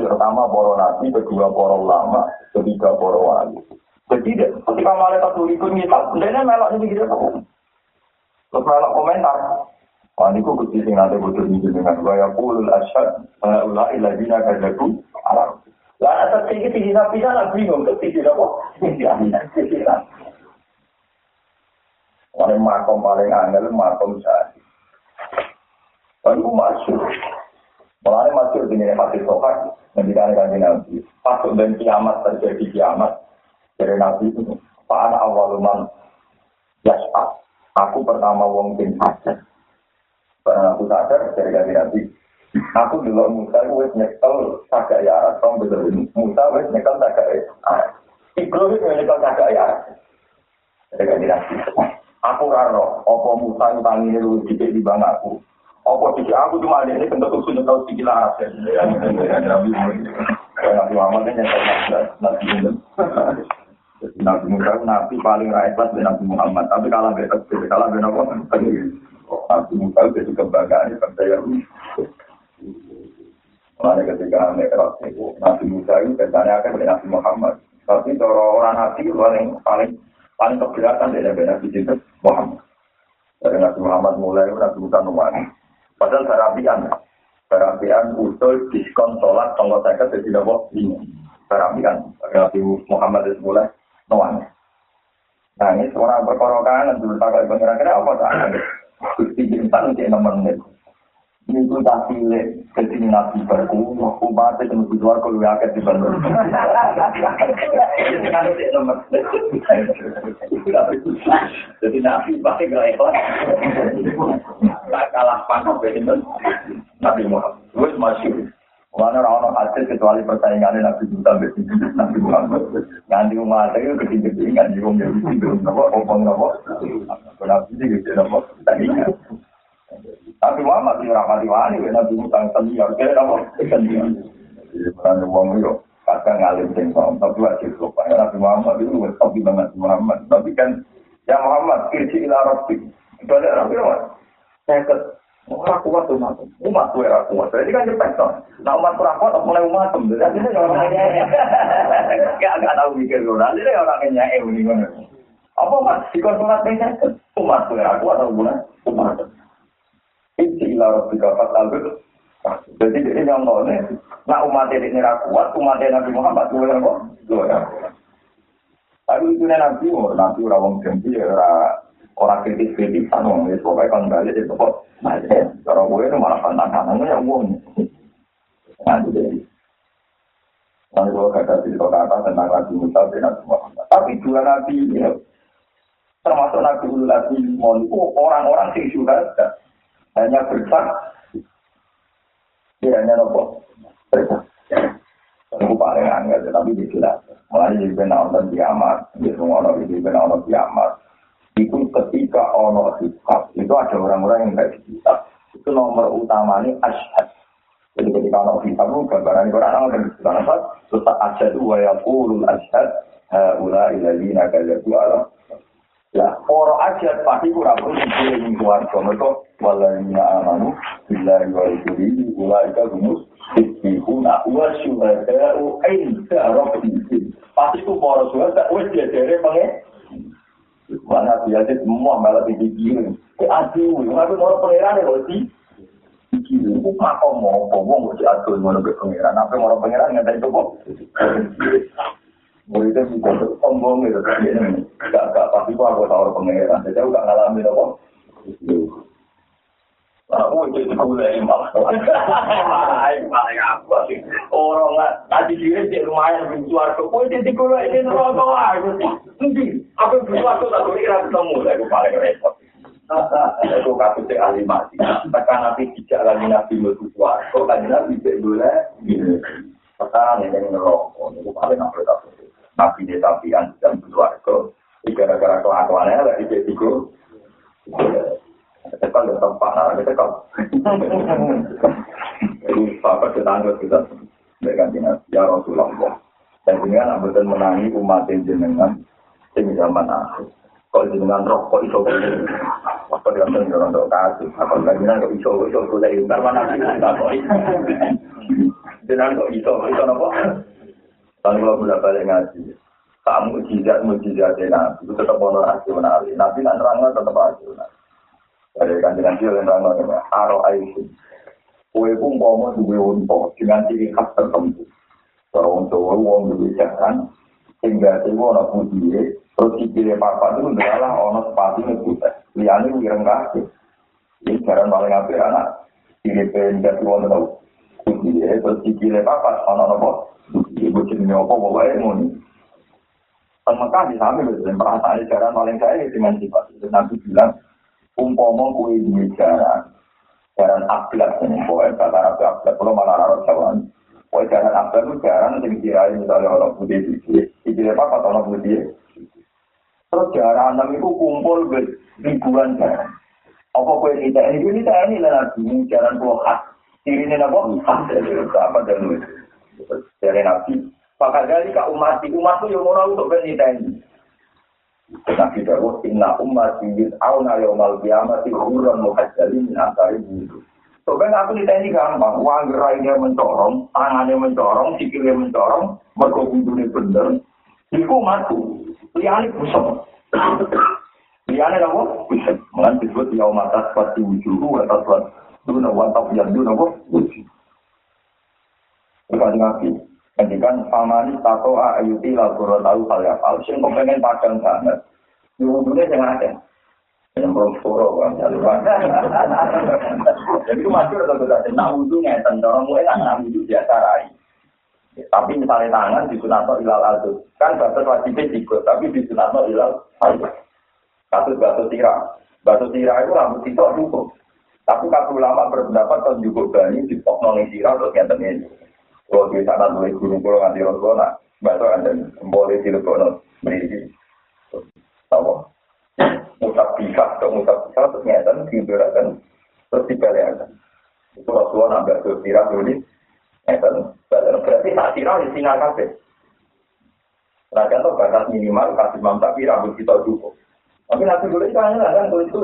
Pertama para nabi, kedua para ulama, ketiga para wali. Jadi ketika malaikat tuli pun ngitab, dia melok ini gitu. Terus melok komentar. Wah, ini kok kecil sing nanti butuh dengan gaya pulul asyad, ulai ladina kajaku, alam. Lah ada tinggi tinggi nabi sana bingung ke tinggi apa? Tinggi tinggi Wah makom paling angel makom saya. Lalu masuk. Mulanya masuk dengan hati sohar, menjadi kanji nabi. Pasuk dan kiamat terjadi kiamat dari nabi itu. Pak awaluman yaspa. Aku pertama wong sing sadar. Karena aku sadar dari kanji nabi. Aku dulu Musa wis nyekel sagak ya Arab, tong bener Musa wis nyekel sagak ya Arab. Wis nyekel sagak ya Arab. Jadi nanti, aku raro, opo Musa itu tangi lu dikit di bang aku. Opo dikit aku cuma ada ini bentuk usul nyekel sikil Arab ya. Nabi Muhammad ini nyekel Nabi Muhammad. Nabi Musa paling rakyat Nabi Muhammad, tapi kalah beda, kalah beda apa? Nabi Musa itu kebanggaan, percaya Mulai ketika itu, Nabi Musa itu biasanya akan Nabi Muhammad. Tapi orang Nabi paling paling paling keberatan dari Nabi itu Muhammad. Dari Nabi Muhammad mulai Nabi Musa numani. Padahal sarapian, sarapian usul diskon sholat tonggo saya jadi tidak ini. Sarapian, Nabi Muhammad itu mulai numani. Nah ini seorang berkorokan, dulu tak kira-kira apa tak? Gusti Jintan untuk nemenin. Minggu tak pilih jadi nabi baru, umat itu mesti keluar kalau ya di bandung. Jadi nabi pasti gak ikhlas. Tak kalah pangkat begitu. Nabi Muhammad, terus masih. Mana orang hasil kecuali persaingan Nabi Musa Nabi Muhammad. Nganti umat itu kecil-kecil nganti umat itu kecil. Apa? Opong apa? Nabi itu kecil apa? Tapi Muhammad di rapati wani, Nabi Musa senior, kira apa? Senior. Jadi peran uang itu kadang ngalim singkong, tapi wajib lupa. Nabi Muhammad itu lebih top Nabi Muhammad. Tapi kan, ya Muhammad, kirsi ila Rabbi. Itu ada Nabi Muhammad. Saya ke, Ora kuat umat. Umat tuh era kuat. Jadi kan cepet toh. Nah umat kurang kuat mulai umat tuh. Jadi orang Gak gak tahu mikir gue. Jadi orang nyai ini. Apa umat? Di konsulat ini umat tuh era kuat atau bukan? Umat. Inci ila rabbi kafat albir. Jadi ini yang ngomongnya, nak umat ini nira kuat, umat Nabi Muhammad, gue yang kok, yang Tapi itu Nabi, Nabi orang janji, orang kritis-kritis, anu, ya pokoknya kan balik, ya pokok, nah, cara gue itu malah pantang-pantangnya yang uang. Nah, itu jadi. Kalau kata cerita kata tentang Nabi Musa dan Nabi Muhammad. Tapi dua Nabi ini, termasuk Nabi Muhammad, orang-orang yang sudah hanya bersaksi. Dia hanya nopo bersaksi. Itu paling angel, tapi jelas. Mulai jadi dan kiamat, di semua orang jadi dan kiamat. Itu ketika Allah hisab, itu ada orang-orang yang tidak dihisab. Itu nomor utama ini asyhad. Jadi ketika Allah hisab, itu gambaran Allah dan Quran apa? Terus asyhad wa yaqulul asyhad haula ilalina kadzatu ala Ya, ora aja pasti kurang perlu dipilih ning keluarga mereka walanya amanu billahi wa rasulihi ulaika humus ittihuna wa syuhada'u inda rabbihim. Pasti ku para syuhada wis diajare pengen Mana biasa semua malah di video. Ke aduh, ngaku mau pangeran ya sih. Iki ku makom mau wong kok aduh ngono ke pangeran. Apa mau pangeran itu kok. Muridnya juga sombong gitu kan ini gak gak pasti kok aku tahu pengeran jadi aku gak ngalamin apa aku itu sekolah yang malah malah malah orang nggak tadi dia di lumayan berjuar ke kue di sekolah ini neraka aku nanti aku berjuar tuh aku kira ketemu aku paling repot Aku kasus di ahli mati. Tekan nabi tidak lagi nabi berjuar. Kok kan nabi tidak boleh? Pertanyaan yang ngerokok. Aku paling apa nabi dia tabian dan keluarga. Gara-gara kelakuannya lah itu itu. Tekan di tempat nah, tekan. Jadi Lalu sahabat tetangga kita dengan ya Rasulullah. Dan dengan abutan menangi umat jenengan sing zaman akhir. Kok jenengan roh kok iso Apa dia ngomong orang tok kasus. Apa jenengan kok iso kok dari entar mana kok. Jenengan kok iso iso napa? Kan kalau bolak balik ngaji. Kamu mujizat mujizat Nabi itu tetap ono rasional. Nabi nak nerangno tetap rasional. Dari kanjeng Nabi yang nerangno aro aisyah. Kue pun mau duwe unta dengan ciri khas tertentu. Kalau untuk wong duwe jalan, sehingga itu orang putih, terus sikile papa itu adalah orang sepatu ngebuta. Liane wireng kaki. Ini jalan paling apa anak. Ciri penjati wong tahu. Putih, terus sikile papa, orang apa? Ibu jenis apa, pokoknya mau nih. Mekah di samping itu, perasaan jalan paling dengan sifat itu. Nabi bilang, umpama kue duwe jalan, jaran ablat ini pokoknya kata Nabi ablat kalau malah raro jawan pokoknya jaran ablat itu jaran yang dikirai misalnya orang putih di sini apa kata orang putih. Terus jaran enam itu kumpul ribuan jaran. Apa kue tidak ini? Tidak ini lah nabi. Jaran pulau khas ini ini apa dan dari nabi Maka dari ka umat umat itu yang mau untuk ini. Nabi Dawud, inna umat yud awna yawmal kiamati huran muhajjalin min antari bulu. Sebenarnya aku ditanya gampang, uang gerainya mencorong, tangannya mencorong, sikilnya mencorong, mergo bintune bener, iku matu, liane busuk. Liane apa? Busuk. Mengan disebut yaum atas pasti wujuhu, atas pasti duna wantap yang duna apa? Wujud. Bukan ngapi. Kemudian famani tato ayuti lalu tahu hal yang hal. Sing pengen padang banget. Wudhunya yang ada. Yang belum suruh kan. Jadi itu masih ada tidak ada. Nah wudhunya tentang mulai kan nah wudhu biasa rai. Tapi misalnya tangan di sunato ilal aldo. Kan batas wajibnya juga. Tapi di sunato ilal aldo. Kasus batu tira. Batu tira itu rambut itu cukup. Tapi kalau ulama berpendapat kalau cukup bani di pok nongi tira terus yang ini. Kalau di sana mulai guru kalau nganti rokola, batu ada boleh di rokola beri apa? Musab bisa atau musab bisa terus nyata diberakan terus dibalikan. Itu Rasulullah nambah ke sirah dulu berarti tak sirah di singa kafe. Raja tuh batas minimal kasih mam tapi rambut kita cukup. Tapi nanti dulu itu hanya kan itu.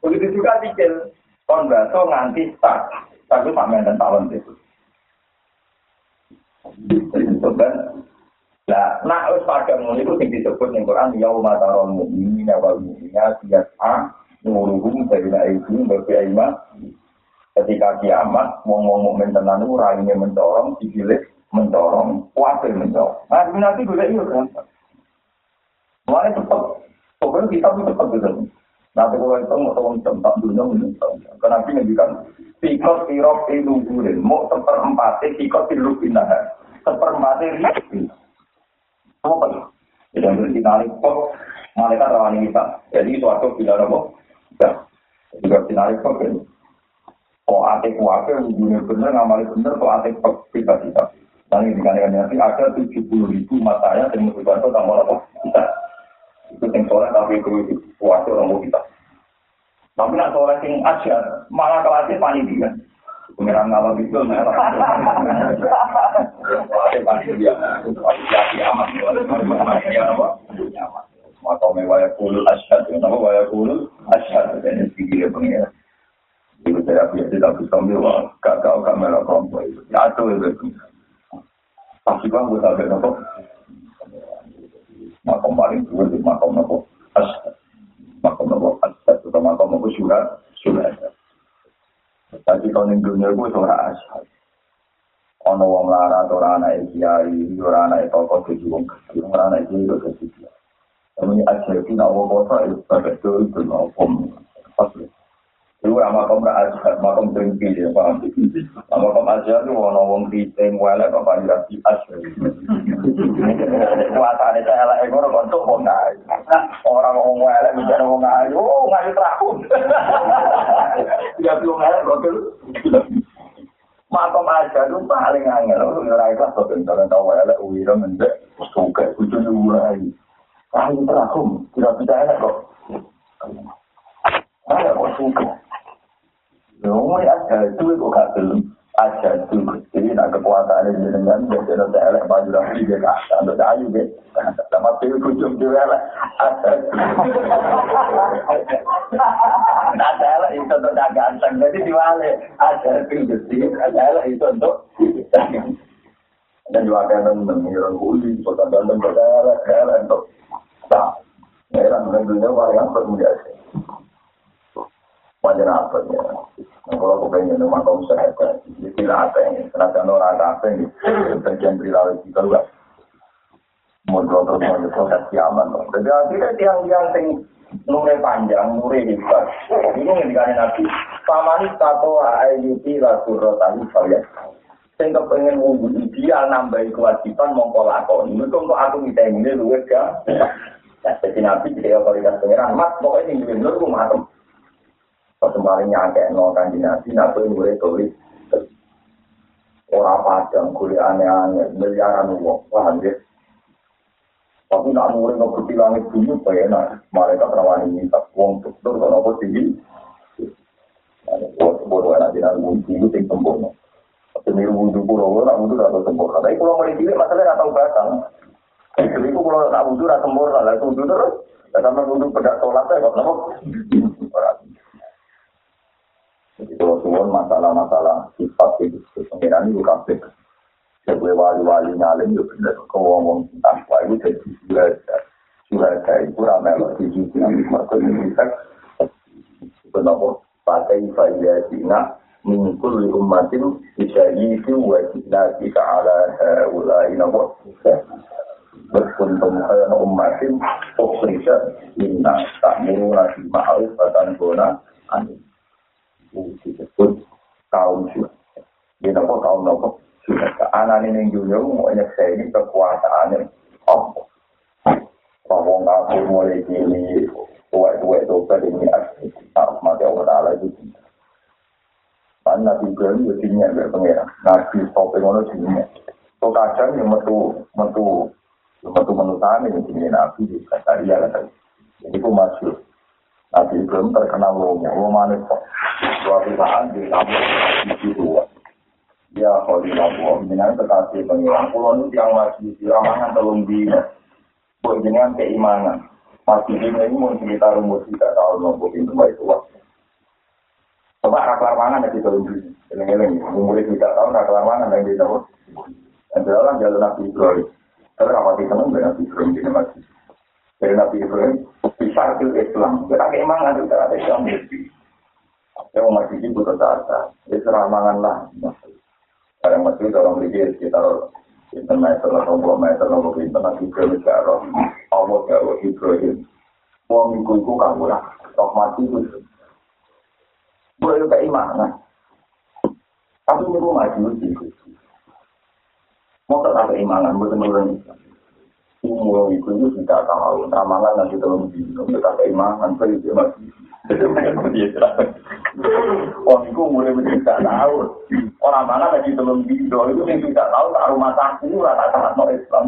Begitu juga pikir kon baso nganti tak, tapi pamer dan talon itu. Disebutkan, nah, nak us pada ngono itu sing disebut ning Quran yauma taral mu'minina wal mu'minat yas'a nuruhum baina aydihim wa bi Ketika kiamat, wong-wong mukmin tenan itu raine mencorong, sikile mencorong, kuatir mencorong. Nah, nanti gue iya kan. Mulai cepat. Pokoknya kita pun cepat gitu. Nanti kalau itu mau tolong tempat dunia menunjuk. Karena nabi ngendikan, sikot sirop itu gurin, mau seperempat, sikot sirop pindah. Seperempat itu apa itu? Jadi yang bersinari kok, malaikat rawani kita. Jadi suatu bila apa? Ya, juga sinari kok. Kok ate kuwafe, dunia bener, ngamali bener, kok ate kok tiba-tiba. Dan ini dikandalkan nanti ada 70 ribu matanya yang menunjukkan itu tambah apa? Kita. Itu yang soalnya tapi itu kuwafe orang kita. Tapi nak soalnya yang aja, malah kelasnya panitia. Pengiran ngawal itu, merah. Ada panitia, panitia kiamat. Panitia apa? Kiamat. Maka mewaya kulul asyad, kenapa waya kulul asyad? Dan ini tinggi ya pengiran. Itu saya biasa tidak bisa ambil, gak kau kamera kelompok itu. Ya itu. Pasti bang, gue tahu apa? Makom paling tua di makom apa? Asyad. Makom apa? Asyad. Atau makom apa? Surat. Surat. Tapi kalau di dunia gue seorang asyad. Ono wong lara atau anak kiai, ora anak toko jadi wong kecil, ora anak kiai itu jadi kiai. Tapi asyad itu nak wong kota itu pada itu itu wong Itu sama kaum nak asyad, makom tinggi ya paham. Sama kaum asyad itu ono wong kriting, wala apa dirasi asyad. Kuasane saya elek ngono kok wong kaya. Orang wong elek bicara wong kaya, oh ngayu terakhir. Ya belum elek kok Makom aja lu paling angel, lu ora ikhlas kok bentar tau elek uwira mendek, suka kudu nuwai. Kayu terakhir, tidak bisa elek kok. Ada kok suka. Ngomong ada itu gak belum aja tuh. Jadi nak kekuasaan ini dengan jadi nanti elek baju lagi dia kata, untuk ayu deh. Sama tuh kucing tuh elek ada. Ada elek itu untuk ganteng. Jadi diwale ada tuh jadi ada elek itu untuk dan juga kan mengira kuli, kota ganteng kota elek elek untuk tak. Merah mengenai wayang bermudas. Wajar apa ya? Kalau aku pengen rumah kaum sehat, jadi apa ini? Karena orang apa ini? Bagian perilaku kita juga. Modal terus mau proses kiamat. Jadi akhirnya tiang-tiang sing nure panjang, nure hebat. Ini yang dikali nabi. Pamani tato ayuti rasul tadi saya. Sing kepengen wudhu ideal nambahi kewajiban mongko lakon. Ini untuk aku minta ini luwes ya. Jadi nabi jadi otoritas pengiran. Mas pokoknya ini matem. Pas kemarin nyangke nol kanji nabi, nabi mulai tulis. Orang padang, kulit aneh-aneh, miliaran uang, paham ya? Tapi nak mulai ngebuti langit bumi, enak. Mereka terawani minta uang dokter, kalau apa bodoh enak jinak wudhu, yang sempurna. Kalau itu kalau wudhu terus. Sama wudhu pedak sholat, ya, kok nama? Kalau semua masalah-masalah sifat itu, pengiran itu kafe. Sebagai wali-wali ngalim itu benar. Kalau ngomong tanpa itu jadi surga. Surga itu ramai. Di situ yang mereka bisa. Kenapa? Pakai fa'iyatina mingkul li ummatin bisyaitu wa jidnatika ala ulai nabo. Kaya ummatin ukhrisa inna ta'muruna di ma'arif batan gona anin. Disebut kaum sudah. Dia nopo kaum nopo sudah. Anak ini juga mau nyeksa ini kekuasaannya apa? Bahwa ngaku mulai kini tuai-tuai dosa ini asli. Tak mati Allah Ta'ala itu. Kan Nabi Ibrahim itu dinya dari pengira. Nabi Sopi ngono dinya. So kadang yang metu metu metu menutan ini dinya Nabi di Kataria kan. Jadi itu masuk. Nabi Ibrahim terkenal wongnya, wong manis kok. Suatu saat di kamu di dua. Ya, kalau di kamu, dengan kekasih pengilang. Pulau ini yang masih di ramangan telung di Buat dengan keimanan. Masih ini ini mau cerita rumus tiga tahun nopo pintu baik tua. Coba raklar mana nanti telung di. Eleng-eleng, umur tiga tahun raklar mana yang di tahun. Dan dalam jalan Nabi Ibrahim. Tapi rapati tenang dengan Nabi Ibrahim di masjid. Dari Nabi Ibrahim, bisa ke Islam. Kita keimangan itu ada Islam. Ya, umat ini butuh data. Ini seramangan lah. Kadang masih dalam lagi sekitar Inten meter, atau dua meter, atau inten Nabi Ibrahim sekarang. Allah jauh Ibrahim. Wong iku iku kamu lah. Roh mati itu. Boleh keimangan. Tapi ini rumah itu. Mau tak keimangan, betul-betul umur itu itu tidak tahu ramalan nanti dalam dino kita keimanan saya itu masih orang itu itu tidak tahu orang mana lagi dalam dino itu yang tidak tahu tak rumah sakit rata rata no Islam.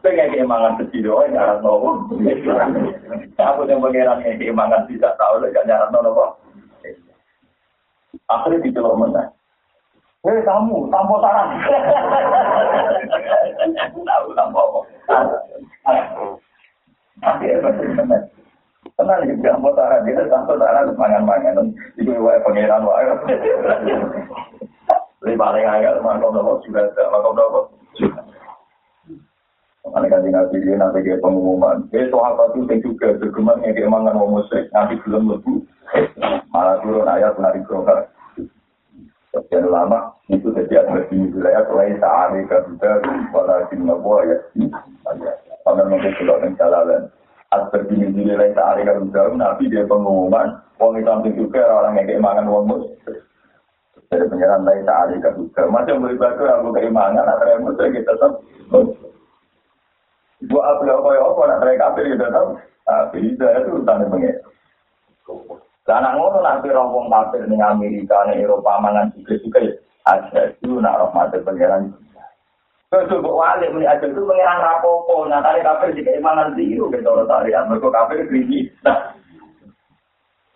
Pengen keimangan kecil doang nyarat no aku yang pengeran keimangan tidak tahu gak nyarat no apa? Akhirnya dicelok menang Hei kamu, tanpa saran. Tahu tanpa apa. Tenang juga tanpa saran, dia tanpa saran mangan-mangan. Itu wae pangeran wae. Lebih paling agak makom nopo sudah ada makom nopo. Makanya kan nabi dia nanti dia pengumuman. Dia soal satu yang juga bergumam yang dia mangan musik nanti belum lebih. Malah turun ayat nari kroka. Sekian lama itu setiap di wilayah selain sehari kerja pada Singapura ya. Karena mungkin sudah mencalalan. Aspek di wilayah sehari kerja nabi dia pengumuman. Wong Islam juga orang yang keimangan wong mus. Dari pengiran lain sehari kerja. Macam beribadah aku keimangan. Ada yang muslim kita tetap. Buat apa apa ya apa nak mereka kafir kita tetap. Tapi itu tanda pengiran. Karena ngono nanti rombong kafir ning Amerika ning Eropa mangan juga juga ada itu nak rahmat pangeran. Kalau buat wali muni aja itu pangeran rapopo, nah tadi kafir jika mangan ziru gitu orang tadi, mereka kafir krisis. Nah,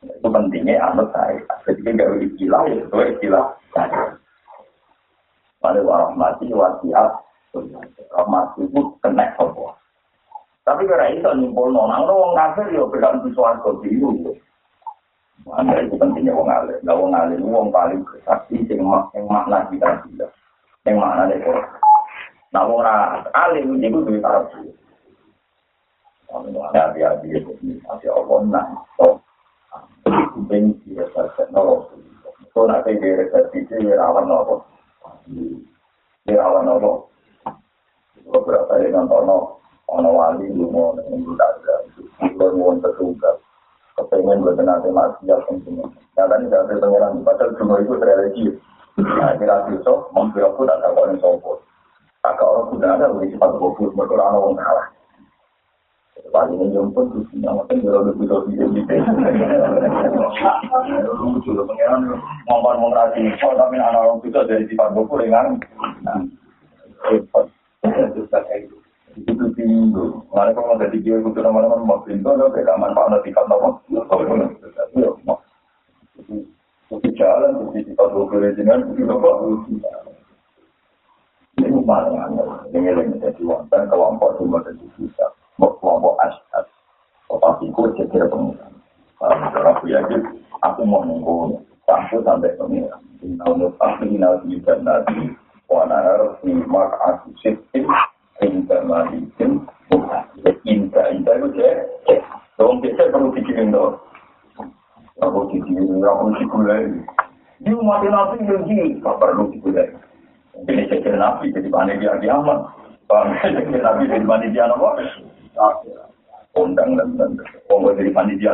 Itu pentingnya anut saya. Jadi nggak istilah ya sesuai istilah saya. Pada warahmati wasiat rahmat itu kena sopo. Tapi kira itu nyimpul nona, orang kafir ya untuk suarga biru. Anda itu pentingnya wong alim. Nah wong alim wong paling bersaksi yang makna kita tidak. Yang makna itu. Nah wong alim itu duit taraf. Hati-hati itu masih Allah nah. So, penting dia teknologi. So nanti dia resepsi itu rawan apa? Rawan apa? Beberapa yang nonton ono wali lu mau nunggu ada. Lu mau tertugas. Kepengen buat nanti maksiat tentunya. Nyata ini dari pengiran padahal cuma itu religi. Nah, kira besok mungkin aku tak tahu yang sopo. Kakak orang sudah ada lebih cepat fokus berkurang orang kalah. Paling ini jemput tuh yang mungkin kalau lebih bisa video gitu. Lucu loh pengiran ngomong ngomong rasi. Oh tapi anak orang itu dari sifat fokus dengan. Repot. Itu kayak gitu. Itu tinggu. Mana kalau ada di kiri kutu nama-nama mau pintu, ada beda manfaat nanti kan nama. Itu jalan, itu sifat bukuri dengan itu apa? Ini mana yang ini jadi wonten kelompok cuma dari kita, kelompok asyad. Pasti kok jadi pengiran. Kalau aku yakin, aku mau nunggu sampai sampai pengiran. Tahun depan, ini nanti juga nanti. Wana harus nyimak aku sistem Inta malikin Inta, inta itu cek Dong biasa perlu dikirim dong Aku dikirim, aku dikulai Dia mati nabi yang Gak perlu dikulai Ini cekir nabi jadi panitia kiamat Cekir nabi jadi panitia apa? Undang dan dan Pokoknya jadi panitia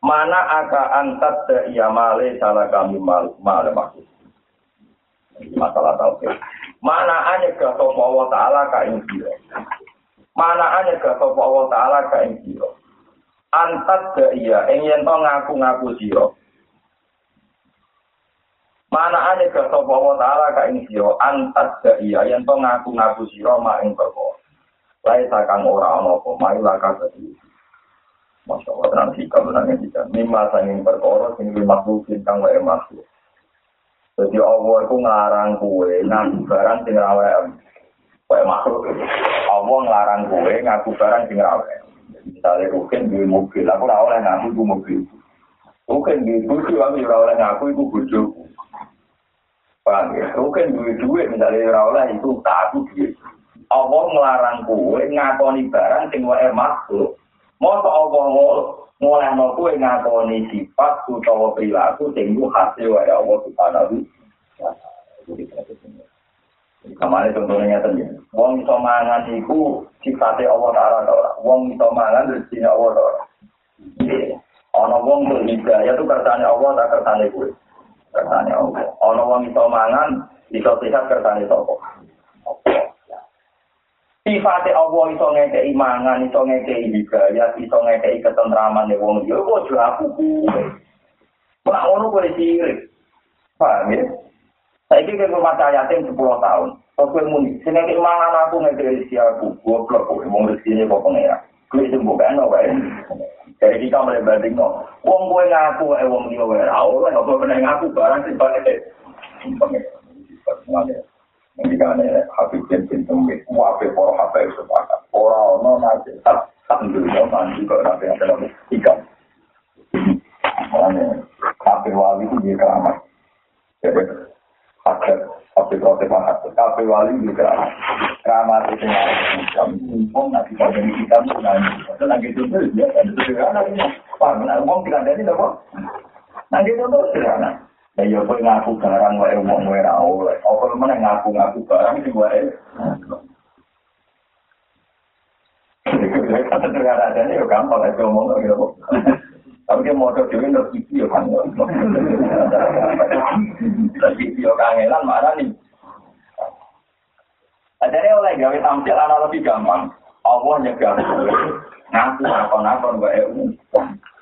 Mana aka antat iya male salah kami mal male maksud masalah tauhid. Mana ke sapa Allah taala ka ing sira. Mana ane ke sapa Allah taala ka ing sira. Antat ke iya ing yen to ngaku-ngaku sira. Mana ane ke sapa Allah taala ka ing sira. Antat ke iya yen to ngaku-ngaku sira mak ing perkara. Lae sakang ora ana apa mai laka dadi. Masya Allah, tenang sikap, tenang etika. Mima sanging perkara, sing makhluk, kang wae makhluk. Jadi Allah itu ngarang kue, ngaku barang sing rawe. Kayak makhluk. Allah ngarang kue, ngaku barang sing rawe. Misalnya Rukin di mobil, aku ora oleh ngaku itu mobil. Rukin di buju, aku ora oleh ngaku itu buju. Ya? Rukin duit misalnya ora oleh itu tak aku duit. Allah ngelarang kue, ngakoni barang sing wae makhluk. Masa Allah mulai no kue ngakoni sifat utawa perilaku sing ku hasil wae Allah subhanahu Kamane contohnya ngeten ya. Wong iso mangan iku sifate Allah taala ta ora. Wong iso mangan rezeki Allah ta ora. Ana wong tuh hidayah tuh kersane Allah tak kersane kuwe. Kersane Allah. Ana wong iso mangan iso sehat kersane sapa. Sifatnya Allah iso ngekei mangan, iso ngekei hidayah, iso ngekei ketentraman nih wong yo kok jo aku kuwe. Ora ono kowe sirik. Paham ya? Saya kira rumah saya yatim 10 tahun. Kau muni, sini ke mangan aku ngekei isi aku, goblok kowe wong rezeki kok pengira. Kowe sing bukan wae. Jadi kita mulai banding no. Wong kowe ngaku eh wong liya wae ora oleh apa meneh ngaku barang sing pakai. Pengira. Ngendikane Habib bin bin Tembe, wape para habaib sepakat. Ora ono nate tak dunya mandi kok nabi ada ikan. Makanya kafe wali itu dia keramat. Jadi hakat kafe kafe mahat kafe wali dia keramat. Keramat itu macam mumpung nanti pada ikan nanti. Itu lagi itu dia kan itu sederhana ini. Pak, nah, ada ini apa? Nanti itu sederhana. Ya ya kowe ngaku barang wae wong wae ra oleh. Apa meneh ngaku-ngaku barang sing wae. Kata negara ada ini gampang aja ngomong gitu. Tapi dia mau coba nggak video kan? Video kangenan mana nih? Jadi oleh gawe tampil anak lebih gampang. Allah nyegah ngaku apa-apa wae.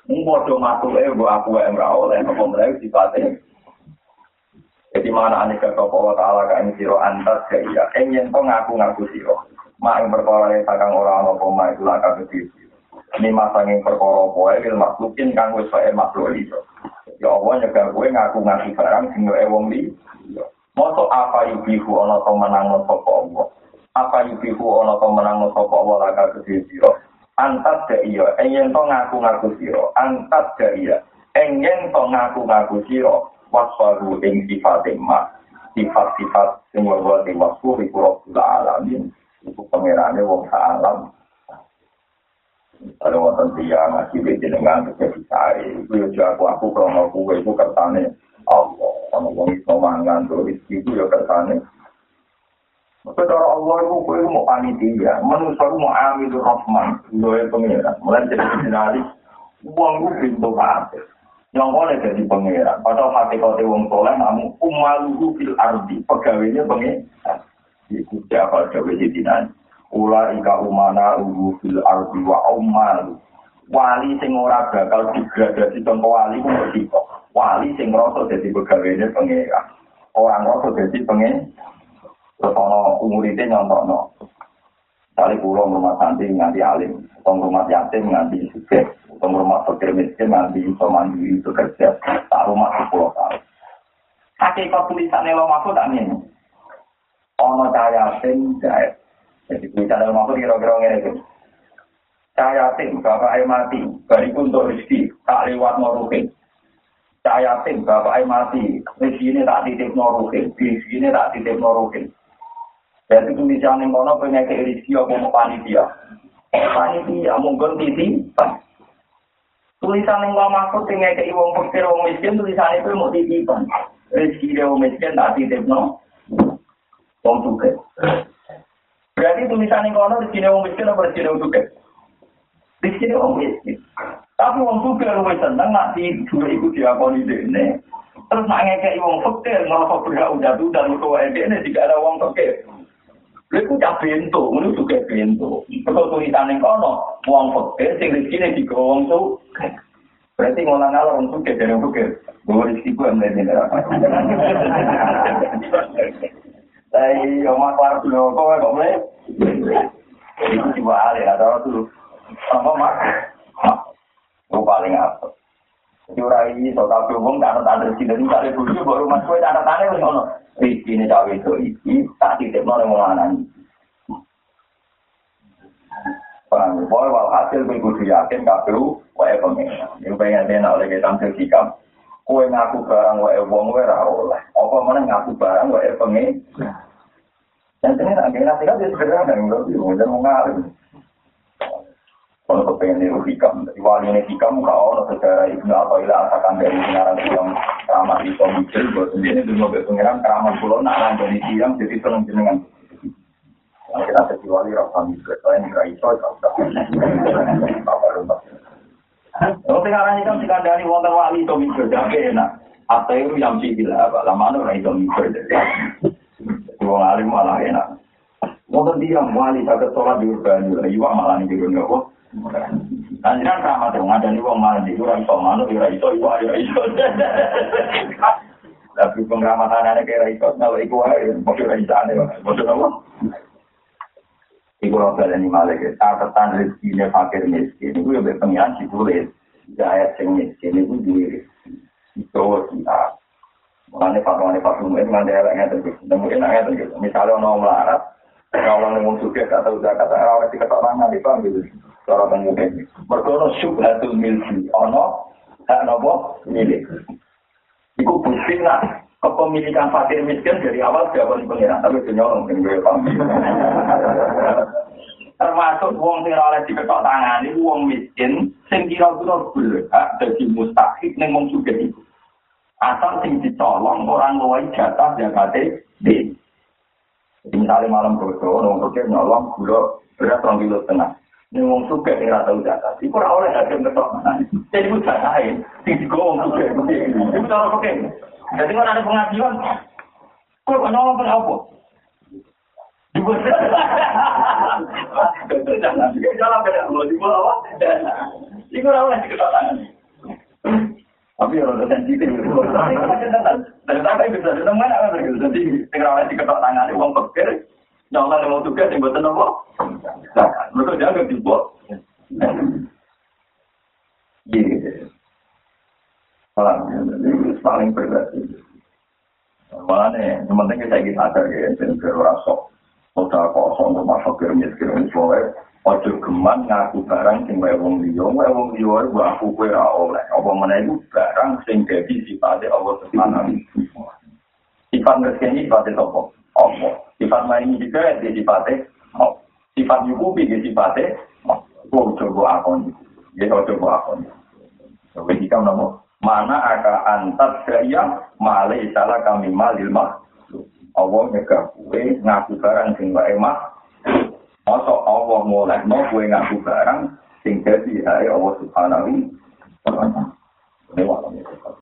Mungkin bodoh matu eh, gua aku yang rawol, apa mereka sifatnya. Jadi mana ane ke Allah Ta'ala ka ini siro antar ke iya. Ingin to ngaku-ngaku siro. Ma yang berkala yang takang orang apa ma itu laka ke siro. Ini masangin perkara poe wil makhlukin kang wis wae makhluk liya. Ya Allah nyegah kowe ngaku-ngaku barang sing wae wong li. Moto apa yubihu ana to menang sapa Allah. Apa yubihu ana to menang sapa Allah laka kedhe sira. Antat da iya, enyen to ngaku-ngaku sira. Antat da iya, enyen to ngaku-ngaku sira. Waswaru ing sifat ma. Sifat-sifat sing wae di wasfu iku Rabbul alamin. Iku pangerane wong alam. Kalau wonten dia ngaji di jenengan jadi saya, itu ya aku aku kalau aku itu kertane Allah. Kalau wong itu mangan rezeki itu ya. Tapi cara Allah itu kue mau panitia, manusia itu mau ambil rahman, doa pengiran. Mulai jadi jurnalis, uang itu pintu kabeh. Yang boleh jadi pengiran. Padahal hati kau wong soleh, namun umaluhu fil ardi, pegawainya pengiran. Itu siapa coba jadi nanti. Ula ika umana uhu fil ardi wa ummal. Wali sing ora bakal digradasi contoh wali ku mesti Wali sing ngrasa dadi pegawene pangeran. Orang ngrasa dadi pengen terus ana umurite nyontokno. Kali pulau rumah santri nganti alim, atau rumah yatim nganti sukses, atau rumah fakir miskin nganti iso mandiri itu kerja, tak rumah sepuluh tahun. Hakikat tulisannya lo maksud ini. Ono cahaya yatim jahit, Jadi bicara mampu kira-kira ngene iki. Saya tim bapak air mati, bariku untuk rezeki, tak lewat noruhin. Saya tim bapak air mati, rezeki ini tak titip noruhin, rezeki ini tak titip noruhin. Jadi tulisan yang kono ke rezeki apa panitia. Panitia mungkin titipan. Tulisan yang gak maksud pengen ke iwang pikir wong miskin, tulisan itu mau titipan. Rezeki dia wong miskin tak titip no. Wong suka. Berarti tulisan yang kono di sini orang miskin apa di sini orang suka? Di sini orang miskin. Tapi orang suka lu seneng nanti juga ikut diakoni ini. Terus nak ngekei wong fakir ngerasa berhak udah tuh dan untuk ini jika ada wong fakir. Iku cah bento, ngono juga bento. Kalau tulisan yang kono, wong fakir sing rezeki di wong tuh. Berarti ngolah ngalor wong suka dari wong fakir. Gue rezeki gue melihat Tapi omah kelar dulu kok kok mulai. Itu coba ale ada dulu. Apa mak? Mak. paling apa? Orang ini so tapi umum tak ada tanda sini dan tak ada baru mas kue tanda tanda wis ono. Rizki ini cawe itu tak titip nol yang mengalami. Paham, boleh wal hasil gue kudu yakin KPU, wae pengen. Yang pengen dia nak lagi tampil sikap. Kue ngaku barang wae wong wae ra oleh. Apa mana ngaku barang wae pengen. Dan ini nak kira kira dia sederhana yang lebih mudah mengalir. Kalau kepengen niru hikam, dari wali ini hikam, kalau ada sejarah ibnu atau ilah asakan dari pengarang yang keramat di komikil, buat sendiri dulu mobil pengiran keramat pulau, lanjut di siang, jadi seneng jenengan. Kalau kita jadi wali, rasa mikir, soalnya ngira iso, apa rumah. Kalau pengarang hikam, jika dari wonten wali itu mikir, jadi enak. Atau itu yang sih gila, lama itu itu mikir. Wong alim malah enak. Wonten dia wali saged sholat di urban, iwak malah nih di kok. Anjiran sama tuh ngadani wong mandi, ora iso manuk, ora iso iku ayo iso. Tapi pengramatan ana kira iso kalau iku ae, mesti ora iso ane, mesti apa? Iku ora baleni malek, catatan rezekine fakir miskin, iku yo pengiran ditulis. Jaya sing miskin iku duwe Itu kita. Mulane fatwane fatwa itu nggak ada yang terus, nemu enaknya terus. Misalnya orang melarat, kalau nemu suka atau udah kata orang diketok tangan di gitu. Cara mengumumkan. Mereka syubhatul milki, ono hak nopo milik. Iku bukti nak kepemilikan fakir miskin dari awal jawaban pengiran, tapi penyolong yang gue paham. Termasuk uang sing oleh diketok tangan itu uang miskin, sing kira-kira berhak jadi mustahik neng wong sugih itu. Asal sing dicolong orang luwai jatah jakate di. Jadi misalnya malam orang bodoh nyolong gula berat orang kilo setengah. Ini wong suka ora tau zakat. Iku ora oleh hakim ketok. Jadi iku jatahe. Sing digo wong suka. Iku cara oke. Jadi kalau ada pengajian, kok kok nolong pada apa? Ibu itu jangan juga jalan beda lo di bawah. Iku ora oleh tangan. Tapi orang sensitif. Dan sampai bisa datang mana kan begitu. Jadi tinggal oleh diketok tangan, uang pikir. Nah, orang yang mau tugas yang buatan apa? Zakat. Mereka jangan ganti bot. Iya. Malah, paling berat. Malah nih, yang penting kita ingin sadar ya, dan berasa. Kota kosong, rumah sakit, miskin, miskin, Ojo geman ngaku barang sing wae wong liya, wae wong liya aku kowe ora oleh. Apa meneh barang sing dadi sipate Allah Subhanahu wa Sifat rezeki sifate sapa? Allah. Sifat lain juga di sifate Allah. Sifat nyukupi di sifate Allah. Kok coba akon. Ya coba akon. Coba kita nomo mana aka antat gaya malai salah kami malil mah Allah nyegah kue ngaku barang sing wae mah Masa Allah mulai no kue ngaku barang sing jadi hari Allah subhanahu wa ta'ala. Ini